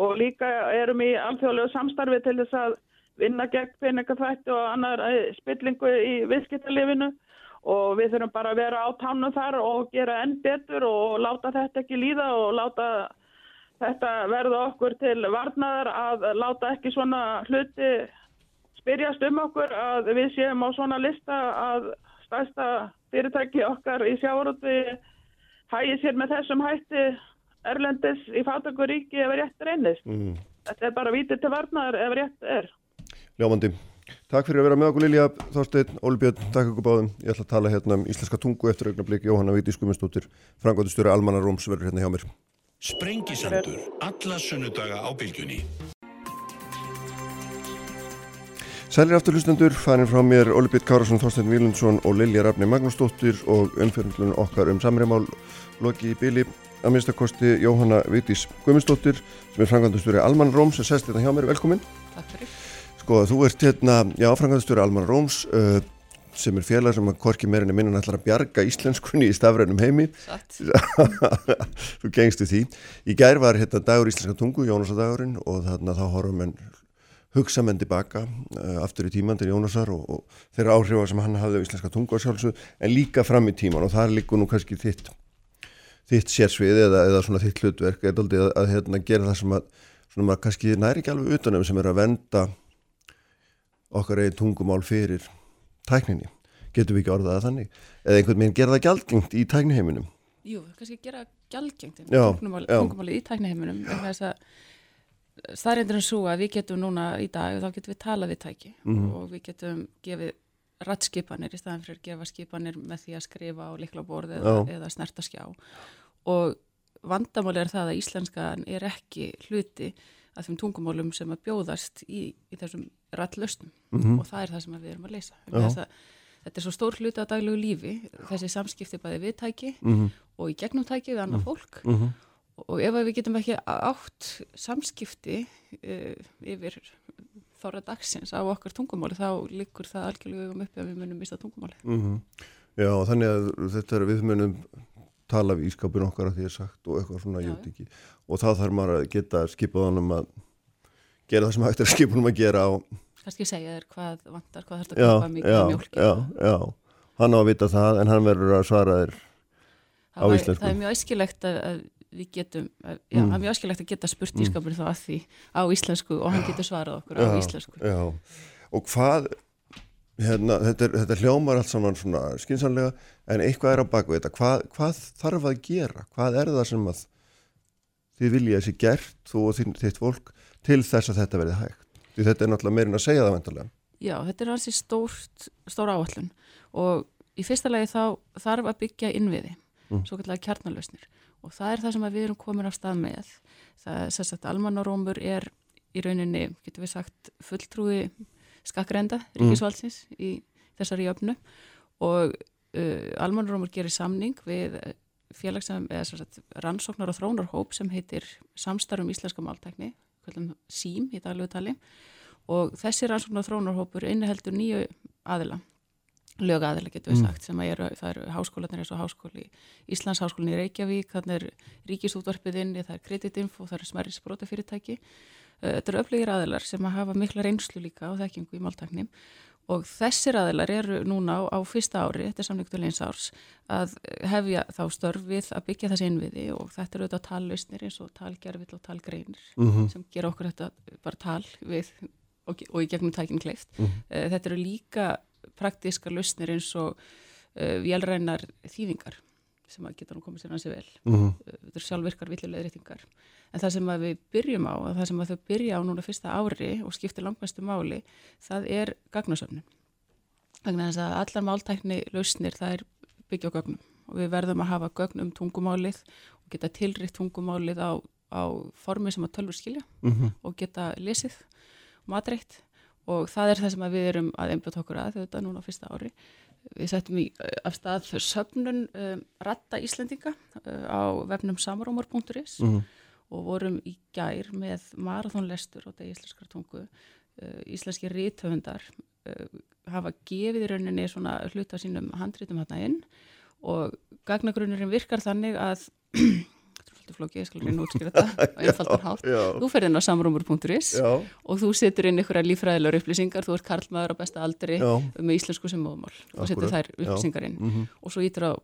og líka erum í alþjóðlegu samstarfi til þess að vinna gegn peningafætti og annar spillingu í viðskiptalifinu og við þurfum bara að vera á tánu þar og gera enn betur og láta þetta ekki líða og láta þetta verða okkur til varnaðar að láta ekki svona hluti spyrjast um okkur að við séum á svona lista að stærsta fyrirtæki okkar í sjáurúti hægir sér með þessum hætti Erlendis í Fátakuríki ef rétt reynist. Mm. Þetta er bara vitið til varnaðar ef rétt er. Ljómandi. Takk fyrir að vera með okkur Lilja Þorstein, Óli Björn, takk okkur báðum. Ég ætla að tala hérna um íslenska tungu eftir augnablík Jóhanna Víti Skuminstóttir, frangóttistöru Almanna Róms verður hérna hjá mér. Sprengisandur, alla sunnudaga á bylgjunni. Sælir aftur hlustendur, farin frá mér Óli Bitt Kárasson, Þorstein Vílundsson og Lilja Rafni Magnúsdóttir og umfjörnlunum okkar um samræmál loki í byli að minnstakosti Jóhanna Vitís Guðmundsdóttir sem er frangandastjóri Alman Róms Sko, þú ert hérna, já, frangandastjóri Alman Róms, uh, sem er félag sem að korki meirinni minna ætlar að bjarga íslenskunni í stafrænum heimi. Þú gengstu því. Í gær var hérna dagur íslenska tungu Jónasadagurinn og þarna þá horfum en hugsa menn tilbaka uh, aftur í tíman til Jónasar og, og þeirra áhrifa sem hann hafði á íslenska tungu og sjálfsög en líka fram í tíman og það líkur nú kannski þitt þitt sérsvið eða, eða svona þitt hlutverk. Eða aldrei að, að hérna, gera það sem að svona maður kannski næri ekki alveg utanum sem er að venda okkar eigin tungumál fyrir tækninni, getur við ekki orðað að þannig? Eða einhvern veginn gera það gjaldgengt í tækniheiminum? Jú, kannski gera gjaldgengt tungumáli í tækniheiminum það er einhvern svo að við getum núna í dag, þá getum við talað við tæki mm -hmm. og við getum gefið rattskipanir í staðan fyrir að gefa skipanir með því að skrifa á liklaborð eða, eða snerta skjá. Og vandamál er það að íslenskan er ekki hluti að þeim tungumálum sem að bjóðast í, í þessum rattlöstum mm -hmm. og það er það sem við erum að leysa. Að, þetta er svo stór hluti á daglegu lífi, þessi samskipti bæði viðtæki mm -hmm. og í gegnumtæki við annað mhm. fólk mm -hmm. og ef við getum ekki átt samskipti uh, yfir þorra dagsins á okkar tungumáli þá likur það algjörlega um uppi að við munum mista tungumáli. Mhm. Já, þannig að þetta er við munum tala við ískapin okkar að því að sagt og eitthvað svona jútiki og þá þarf maður að geta skipaðanum að gera það sem hægt er að skipunum að gera kannski segja þér hvað vantar, hvað þarf þetta að köpa mikið mjölk já, já, hann á að vita það en hann verður að svara þér á íslensku. það er mjög æskilegt að, við getum, já, mm. það er mjög æskilegt að geta spurt ískapur þá að því á íslensku og hann getur svarað okkur já, á íslensku. já. og hvað hérna, þetta, er, þetta hljómar allt saman svona skinsanlega en eitthvað er á baku þetta. Hvað, hvað þarf að gera, hvað er það sem að þið vilja þessi gert, þú og þitt fólk til þess að þetta verði hægt? Því þetta er náttúrulega meirinn að segja það vendarlega. Já, þetta er hansi stór áallun og í fyrsta lagi þá þarf að byggja innviði, mm. svo kallega kjarnalösnir og það er það sem við erum komin af stað með. Það er sérstætt almannarómur er í rauninni, getur við sagt, fulltrúi skakkrenda mm. ríkisvaldsins mm. í þessari jöfnu og uh, almannarómur gerir samning við félagsam, eða sérstætt rannsóknar og þrónarhóp sem heitir Samstarfum Íslenska Máltækni, kvöldum SÍM í daglugutali og þessi rannsóknar þrónarhópur inniheldur nýju aðila lögaðilega getur við mm. sagt sem eru, það eru háskólanir eins og háskóli Íslands háskólin í Reykjavík, þannig er ríkisútvarpiðinni, það er kreditinfo, það eru smerri sprótafyrirtæki þetta eru öflugir aðilar sem að hafa mikla reynslu líka á þekkingu í máltaknim og þessir aðilar eru núna á, á fyrsta ári, þetta er samlíktu leins árs að hefja þá störfið að byggja þessi innviði og þetta eru auðvitað tallausnir eins og talgerfill og talgreinir mm -hmm. sem gera okkur þetta bara tal við og, og í gegnum tækinn kleift. Mm -hmm. þetta eru líka praktíska lausnir eins og uh, vélrænar þýðingar sem að geta nú komið sér hansi vel mm -hmm. þetta er sjálfvirkar villilega reytingar en það sem að við byrjum á það sem að þau byrja á núna fyrsta ári og skiptir langmæstu máli það er gagnasöfnun þannig að allar máltækni lausnir það er byggja á gögnum og við verðum að hafa gögn um tungumálið og geta tilrikt tungumálið á, á formi sem að tölfur skilja mm -hmm. og geta lesið matreitt og það er það sem við erum að einbjöta okkur að þetta núna fyrsta ári. Við settum í eh, af stað söfnun um, ratta Íslendinga uh, á vefnum samarómar.is mm -hmm. og vorum í gær með marathónlestur á degi íslenskar tungu. Uh, íslenski rítöfundar uh, hafa gefið í rauninni svona hluta sínum handrítum hérna inn og gagnagrunurinn virkar þannig að svolítið flóki, ég skal reyna útskýra þetta á einfaldan hátt. Þú fer inn á samrúmur.is og þú setur inn ykkur að lífræðilegur upplýsingar, þú ert karlmaður á besta aldri Já. með íslensku sem móðmál og setur þær upplýsingar inn mm -hmm. og svo ítur að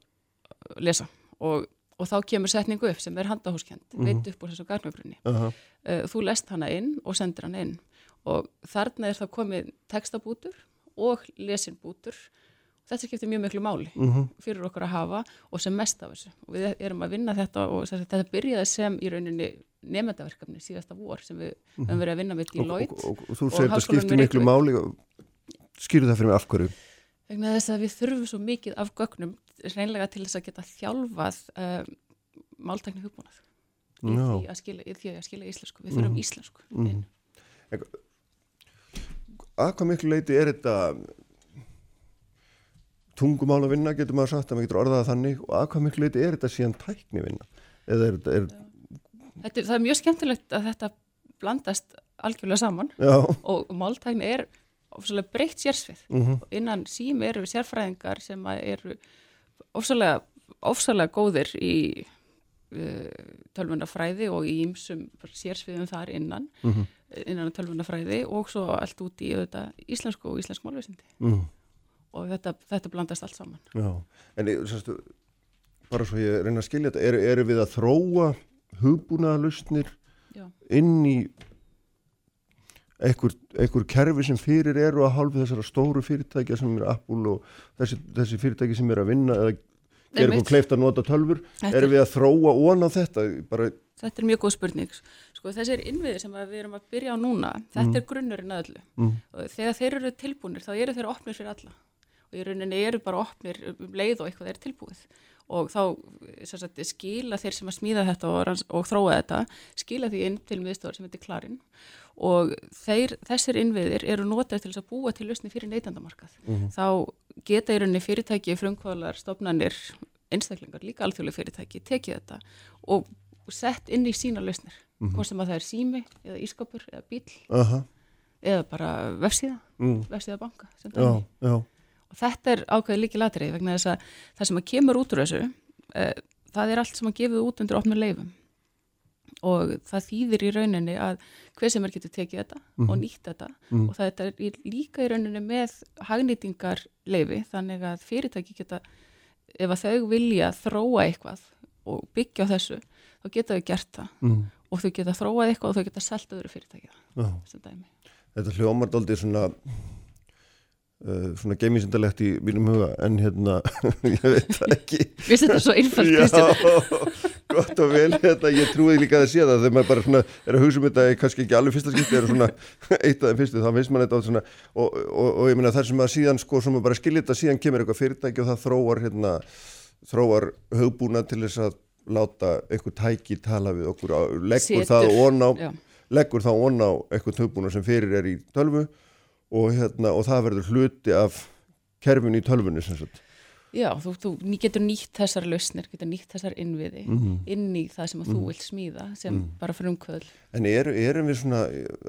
lesa og, og þá kemur setningu upp sem er handahúskend, mm -hmm. veit upp úr þessu garnagrunni. Uh -huh. Þú lest hana inn og sendir hana inn og þarna er það komið textabútur og lesinbútur þetta skiptir mjög miklu máli mm -hmm. fyrir okkur að hafa og sem mest af þessu og við erum að vinna þetta og þetta byrjaði sem í rauninni nefndaverkefni síðasta vor sem við höfum mm -hmm. verið að vinna með Deloitte og, og, og, og þú segir þetta skiptir miklu máli skýru það fyrir mig af hverju vegna þess að við þurfum svo mikið af gögnum reynlega til þess að geta þjálfað um, máltækni hugbúnað í, no. því í því að skilja íslensku við þurfum mm -hmm. íslensku mhm. að hvað miklu leiti er þetta tungumál að vinna, getur maður sagt að maður getur orðað þannig og að hvað miklu leiti er þetta síðan tækni vinna? Eða er, er... Þetta, það er mjög skemmtilegt að þetta blandast algjörlega saman Já. og máltækni er ofsalega breytt sérsvið mm -hmm. innan sím eru við sérfræðingar sem eru ofsalega, ofsalega góðir í uh, tölvunafræði og í ýmsum sérsviðum þar innan mm -hmm. innan tölvunafræði og svo allt út í auðvitað, íslensku og íslensk málvesindi mm -hmm og þetta, þetta blandast allt saman Já, en sérstu, bara svo ég reyna að skilja þetta eru er við að þróa hugbúnaðalustnir inn í einhver, einhver kerfi sem fyrir eru að halva þessara stóru fyrirtækja sem er Apple og þessi, þessi fyrirtæki sem er að vinna eða er eitthvað kleift að nota tölfur eru við að þróa ón á þetta bara Þetta er mjög góð spurning. Sko þessir innviðir sem við erum að byrja á núna, þetta mm. er grunnurinn að öllu. Mm. Þegar þeir eru tilbúinir þá eru þeir opnir fyrir alla og í rauninni eru bara opnir um leið og eitthvað er tilbúið og þá sagt, skila þeir sem að smíða þetta og, og þróa þetta skila því inn til miðstofar sem heitir Klarin og þeir, þessir innviðir eru notað til að búa til lausni fyrir neytandamarkað. Mm -hmm. Þá geta í rauninni fyrirtæki, frumkvælar, stofnanir, einstaklingar, líka alþjóðlega fyrirtæki tekið þetta og sett inn í sína lausnir. Mm -hmm. Hvort sem að það er sími eða ískapur eða bíl uh -huh. eða bara vefsíða, mm. vefsíða banka. Já, já og þetta er ákveðið líki latrið vegna þess að það sem að kemur út úr þessu uh, það er allt sem að gefið út undir ofnum leifum og það þýðir í rauninni að hver sem er getur tekið þetta mm -hmm. og nýtt þetta mm -hmm. og það er líka í rauninni með hagnýtingar leifi þannig að fyrirtæki geta ef að þau vilja þróa eitthvað og byggja á þessu þá geta þau gert það mm -hmm. og þau geta þróað eitthvað og þau geta selta öðru fyrirtæki Þetta hljómardóldi svona Uh, svona geimisindalegt í mínum huga en hérna, ég veit það ekki Við setjum svo einfalt Já, gott og vel þetta, ég trúi líka að sé það þegar maður bara svona er að hugsa um þetta kannski ekki alveg fyrsta skipti er svona eitt af þeim fyrstu þá finnst maður þetta svona og, og, og ég meina þar sem að síðan sko sem maður bara skilir þetta síðan kemur eitthvað fyrirtæki og það þróar hérna þróar högbúna til þess að láta einhver tæki tala við okkur leggur Setur. það on á Já. leggur það on á einhvern högbúna sem fyrir er í tölvu og hérna og það verður hluti af kerfin í tölvunni sem sagt Já, þú, þú getur nýtt þessar lausnir, getur nýtt þessar innviði mm -hmm. inn í það sem að mm -hmm. þú vilt smíða sem mm -hmm. bara fyrir umkvöld. En er, erum við svona,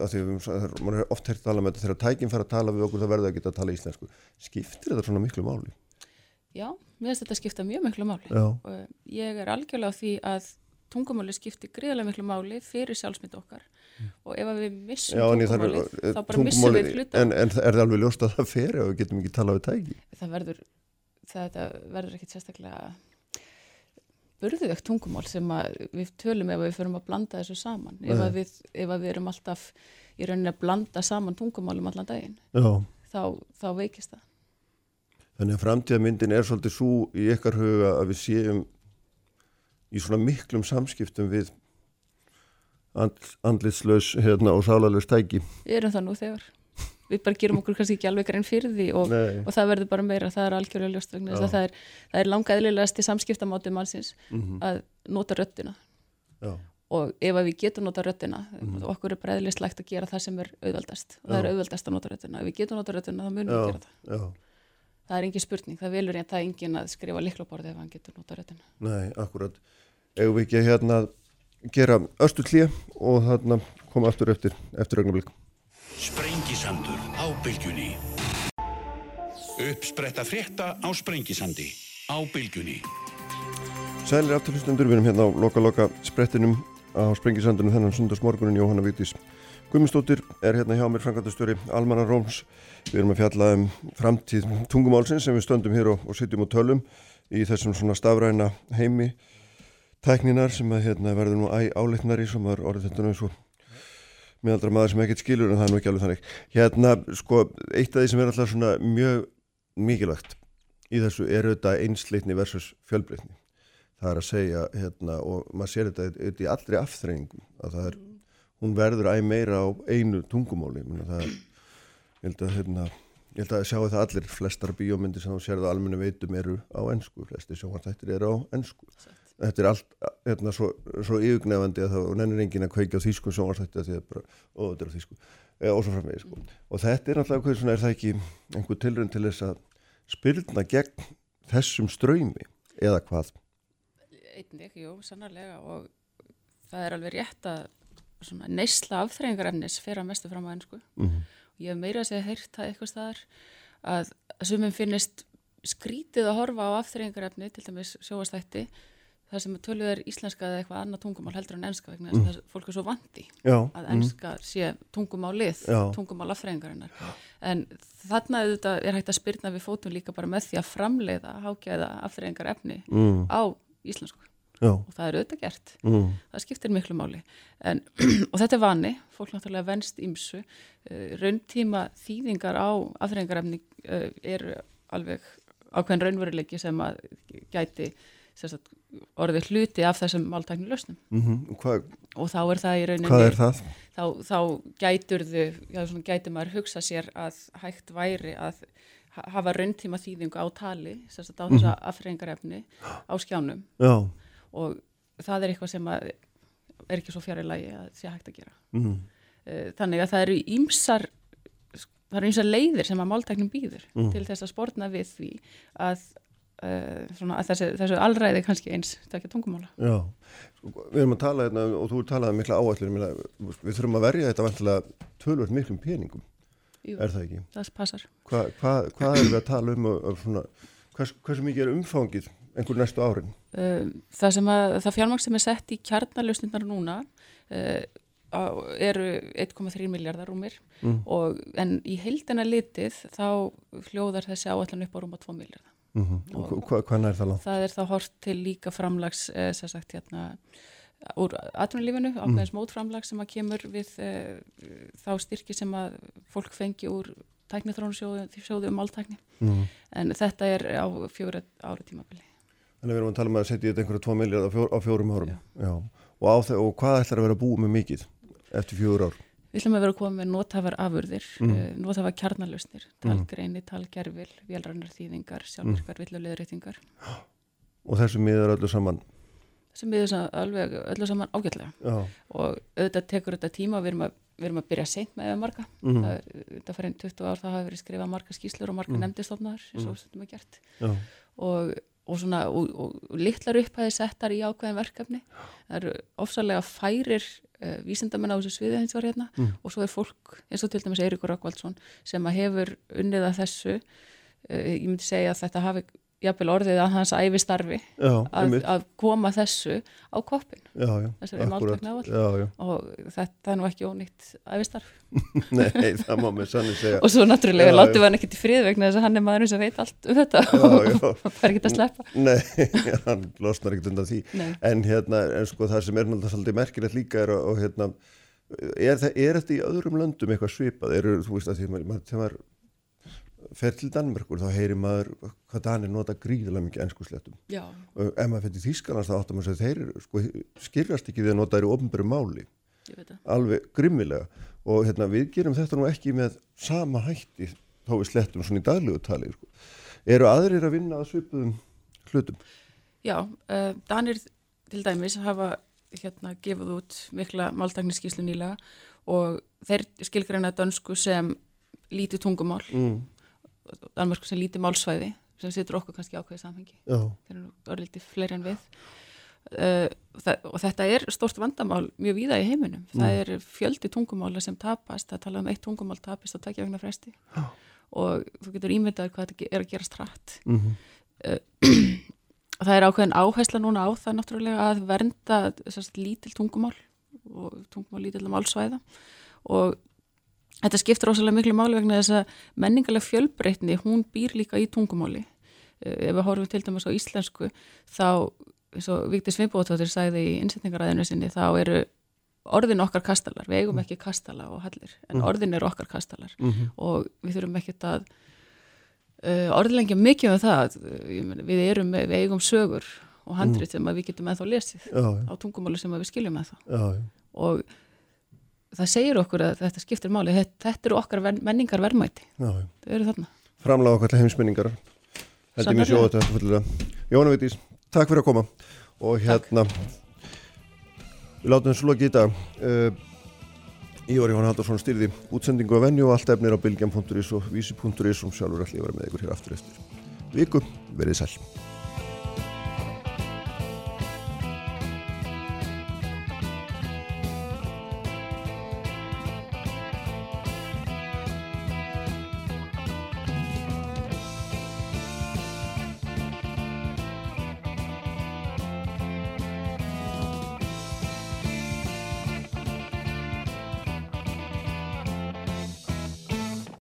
að því að maður er oft hægt að tala með þetta, þegar tækinn fara að tala við okkur það verður að geta að tala íslensku. Skiptir þetta svona miklu máli? Já, mér finnst þetta að skipta mjög miklu máli. Já. Ég er algjörlega á því að tungumáli skiptir greiðlega miklu máli fyrir sjálfsmynd okkar. Og ef við missum Já, tungumáli þá bara missum við hluta. En, en er það alveg ljóst að það fer ef við getum ekki talað við tæki? Það verður verður ekkit sérstaklega burðuðögt tungumál sem við tölum ef við förum að blanda þessu saman ef við, ef við erum alltaf í rauninni að blanda saman tungumálum allan daginn þá, þá veikist það Þannig að framtíðamyndin er svolítið svo í ykkar huga að við séum í svona miklum samskiptum við and, andlitslaus hérna, og sálalus tæki. Við erum það nú þegar. Við bara gerum okkur kannski ekki alveg grein fyrir því og, og það verður bara meira, það er algjörlega ljóst vegna það er, það er langa eðlilegast í samskiptamáti mannsins mm -hmm. að nota röttina Já. og ef við getum nota röttina mm -hmm. okkur er bara eðlislegt að gera það sem er auðvaldast það er auðvaldast að nota röttina ef við getum nota röttina þá munum við gera það. Já. það er engin spurning, það vilur ég að það er engin að skrifa liklaborði ef hann getur nota röttina Nei, akkurat, ef við ekki hérna gera östu klíð og þarna koma aftur eftir, eftir Sprengisandur á bylgjunni. Uppspretta frétta á Sprengisandi á bylgjunni. Sælir afturlustendur, við erum hérna á loka-loka sprettinum á Sprengisandunum þennan sundarsmorgunin Jóhanna Vítis Gummistóttir er hérna hjá mér frangatastöri Almanna Róms. Við erum að fjalla um framtíð tungumálsins sem við stöndum hér og, og sitjum og tölum í þessum svona stafræna heimi tækninar sem að hérna, verður nú æ áleitnari sem er orðið þetta nú eins og meðaldra maður sem ekkert skilur en það er nú ekki alveg þannig. Hérna sko eitt af því sem er alltaf svona mjög mikilvægt í þessu er auðvitað einsleitni versus fjölbreytni. Það er að segja hérna og maður sér þetta auðvitað í allri afþreyingum að það er, hún verður æg meira á einu tungumáli. Það er, ég held að hérna ég held að sjá það allir flestar bíómyndir sem þú sér það almenna veitum eru á ennsku flesti sjónvartættir eru á ennsku þetta er allt hérna, svo, svo yfirgnefandi að það nennir engin að kveika á þýskum sjónvarsætti að því að bara, ó þetta er á þýsku e, og svo framvegið sko. Og þetta er alltaf hvað svona er það ekki einhver tilrönd til þess að spilna gegn þessum ströymi eða hvað? Einnig, jú, sannarlega og það er alveg rétt að neysla afþreyingarefnis fyrir að mestu fram á ennsku mm -hmm. og ég hef meira að segja heyrt það eitthvað staðar að sumum finnist skrítið að horfa á afþreyingarefni til dæmis sjóastætti það sem töluð er íslenska eða eitthvað annað tungumál heldur en ennska vegna þess mm. að fólk er svo vandi Já. að ennska mm. sé tungumálið, tungumál affræðingarinnar en þarna er, hægt að spyrna við fótum líka bara með því að framleiða hákjæða affræðingar efni mm. á íslensku Já. og það er auðvitað gert mm. það skiptir miklu máli en, og þetta er vani, fólk náttúrulega venst ímsu uh, rauntíma þýðingar á affræðingarefni uh, er alveg ákveðin raunveruleiki sem að gæti sagt, orðið hluti af þessum máltækni lausnum mm -hmm. Og þá er það í rauninni er það? þá, þá gætur þau, já svona gætur maður hugsa sér að hægt væri að hafa rauntíma þýðingu á tali sagt, á þessa mm aftreyingarefni á skjánum já. og það er eitthvað sem er ekki svo fjari lagi að sé hægt að gera mm þannig að það eru ímsar það eru og leiðir sem að máltæknum býður mm. til þess að spórna við því að svona, þessu, þessu allræði kannski eins takja tungumála Já, við erum að tala hérna og þú er talað um mikla áætlur við þurfum að verja þetta tölvöld miklum peningum Jú, er það ekki? Það passar Hva, hva, Hvað er við að tala um svona, hvers, hversu mikið er umfangið einhver næstu árin? Uh, það sem að það fjármang sem er sett í kjarnalösnindar núna uh, eru 1,3 miljardar rúmir mm. og, en í heildina litið þá hljóðar þessi áætlan upp á rúma 2 miljardar Mm -hmm. og, og hvaðna er það langt? Það er þá hort til líka framlags eh, sem sagt hérna úr atvinnulífinu, mhm. ákveðins mm. mótframlag sem að kemur við eh, þá styrki sem að fólk fengi úr tæknithrónusjóðu um áltækni mm. en þetta er á fjóra ári tímabili Þannig við erum að tala um að setja þetta einhverja 2 miljard á, fjór, á fjórum árum. Já. Já. Og, þau, og hvað ætlar að vera búið með mikið eftir fjóður ár? Við ætlum að vera að koma með nótafar afurðir, mm. uh, nótafar kjarnalustnir, talgreini, talgerfil, vélrannar þýðingar, sjálfverkar, mm. villulegurreitingar. Og þessu miður öllu saman? Þessu miður alveg öllu saman ágætlega. Já. Og auðvitað tekur þetta tíma og við erum að, við erum að byrja seint með marga. Mm. Það, það fyrir 20 ár það hafi verið skrifað marga skýslur og marga mm. nefndistofnaðar eins og þetta er gert. Já. Og og, svona, og, og, og litlar upphæði settar í ákveðin verkefni það eru ofsalega færir uh, vísindamenn á þessu sviði eins og hérna mm. og svo er fólk eins og til dæmis Eirikur Rakkvaldsson sem að hefur unnið að þessu uh, ég myndi segja að þetta hafi jafnvel orðið að hans æfi starfi já, að, að koma þessu á koppin þessari máltökna áall og þetta er nú ekki ónýtt æfi starf Nei, það má mér sannir segja. Og svo náttúrulega látum við hann ekki til frið vegna þess að hann er maður sem veit allt um þetta. Já, og það er ekki að sleppa. Nei, hann losnar ekkert undan því. Nei. en hérna, en sko það sem er náttúrulega svolítið merkilegt líka er og hérna er, er þetta í öðrum löndum eitthvað svipað, eru, þú veist að því maður fer til Danmörkur þá heyrir maður hvað Danir nota gríðilega mikið ennskusléttum og ef maður fyrir Þýskalans þá áttum maður að þeir sko, skiljast ekki því að nota þær í ofnbæru máli. Alveg grimmilega. Og hérna, við gerum þetta nú ekki með sama hætti þá við slettum svona í daglegu tali sko. eru aðrir að vinna að svipuðum hlutum? Já, uh, Danir til dæmis hafa hérna gefið út mikla máltagniskíslu nýlega og þeir skilgreina dönsku sem lítið tungumál. Mm Danmörk sem lítið málsvæði sem setur okkur kannski ákveðið samhengi. Þeir eru orðildi fleiri en við. Uh, og þetta er stórst vandamál mjög víða í heiminum. Mm. það er fjöldi tungumála sem tapast. Það tala um eitt tungumál tapist á tvekja vegna fresti. Oh. og þú getur ímyndað hvað þetta er að gerast hratt. Mm -hmm. uh, það er ákveðin áhersla núna á það náttúrulega að vernda sérst, lítil tungumál og tungumál lítil málsvæða. Og Þetta skiptir ósala miklu máli vegna þess að menningarlega fjölbreytni, hún býr líka í tungumáli. Eh, ef við horfum til dæmis á íslensku, þá, eins og Víkti Svimbóttóttir sagði í innsetningaræðinu sinni, þá eru orðin okkar kastalar. Við eigum ekki kastala og hallir, en mm. orðin eru okkar kastalar. Mm -hmm. Og við þurfum ekki að uh, orðlengja mikið um það. Við, erum, við eigum sögur og handrið mm. sem við getum eða þá lesið já, já. á tungumáli sem við skiljum eða þá. Og það segir okkur að þetta skiptir máli. Þetta, eru okkar menningar verðmæti það eru þarna. Framlega okkar heimsmenningar. Held ég mér sjóða þetta fullilega Jóna Vitís, takk fyrir að koma. Og hérna við látum þessu loki í dag. Uh, Ívar Jón Haldarsson styrði útsendingu af venju og allt efnir á bilgjam.is og vísi.is og sjálfur allir vera með ykkur hér aftur eftir. Viku, verið sæl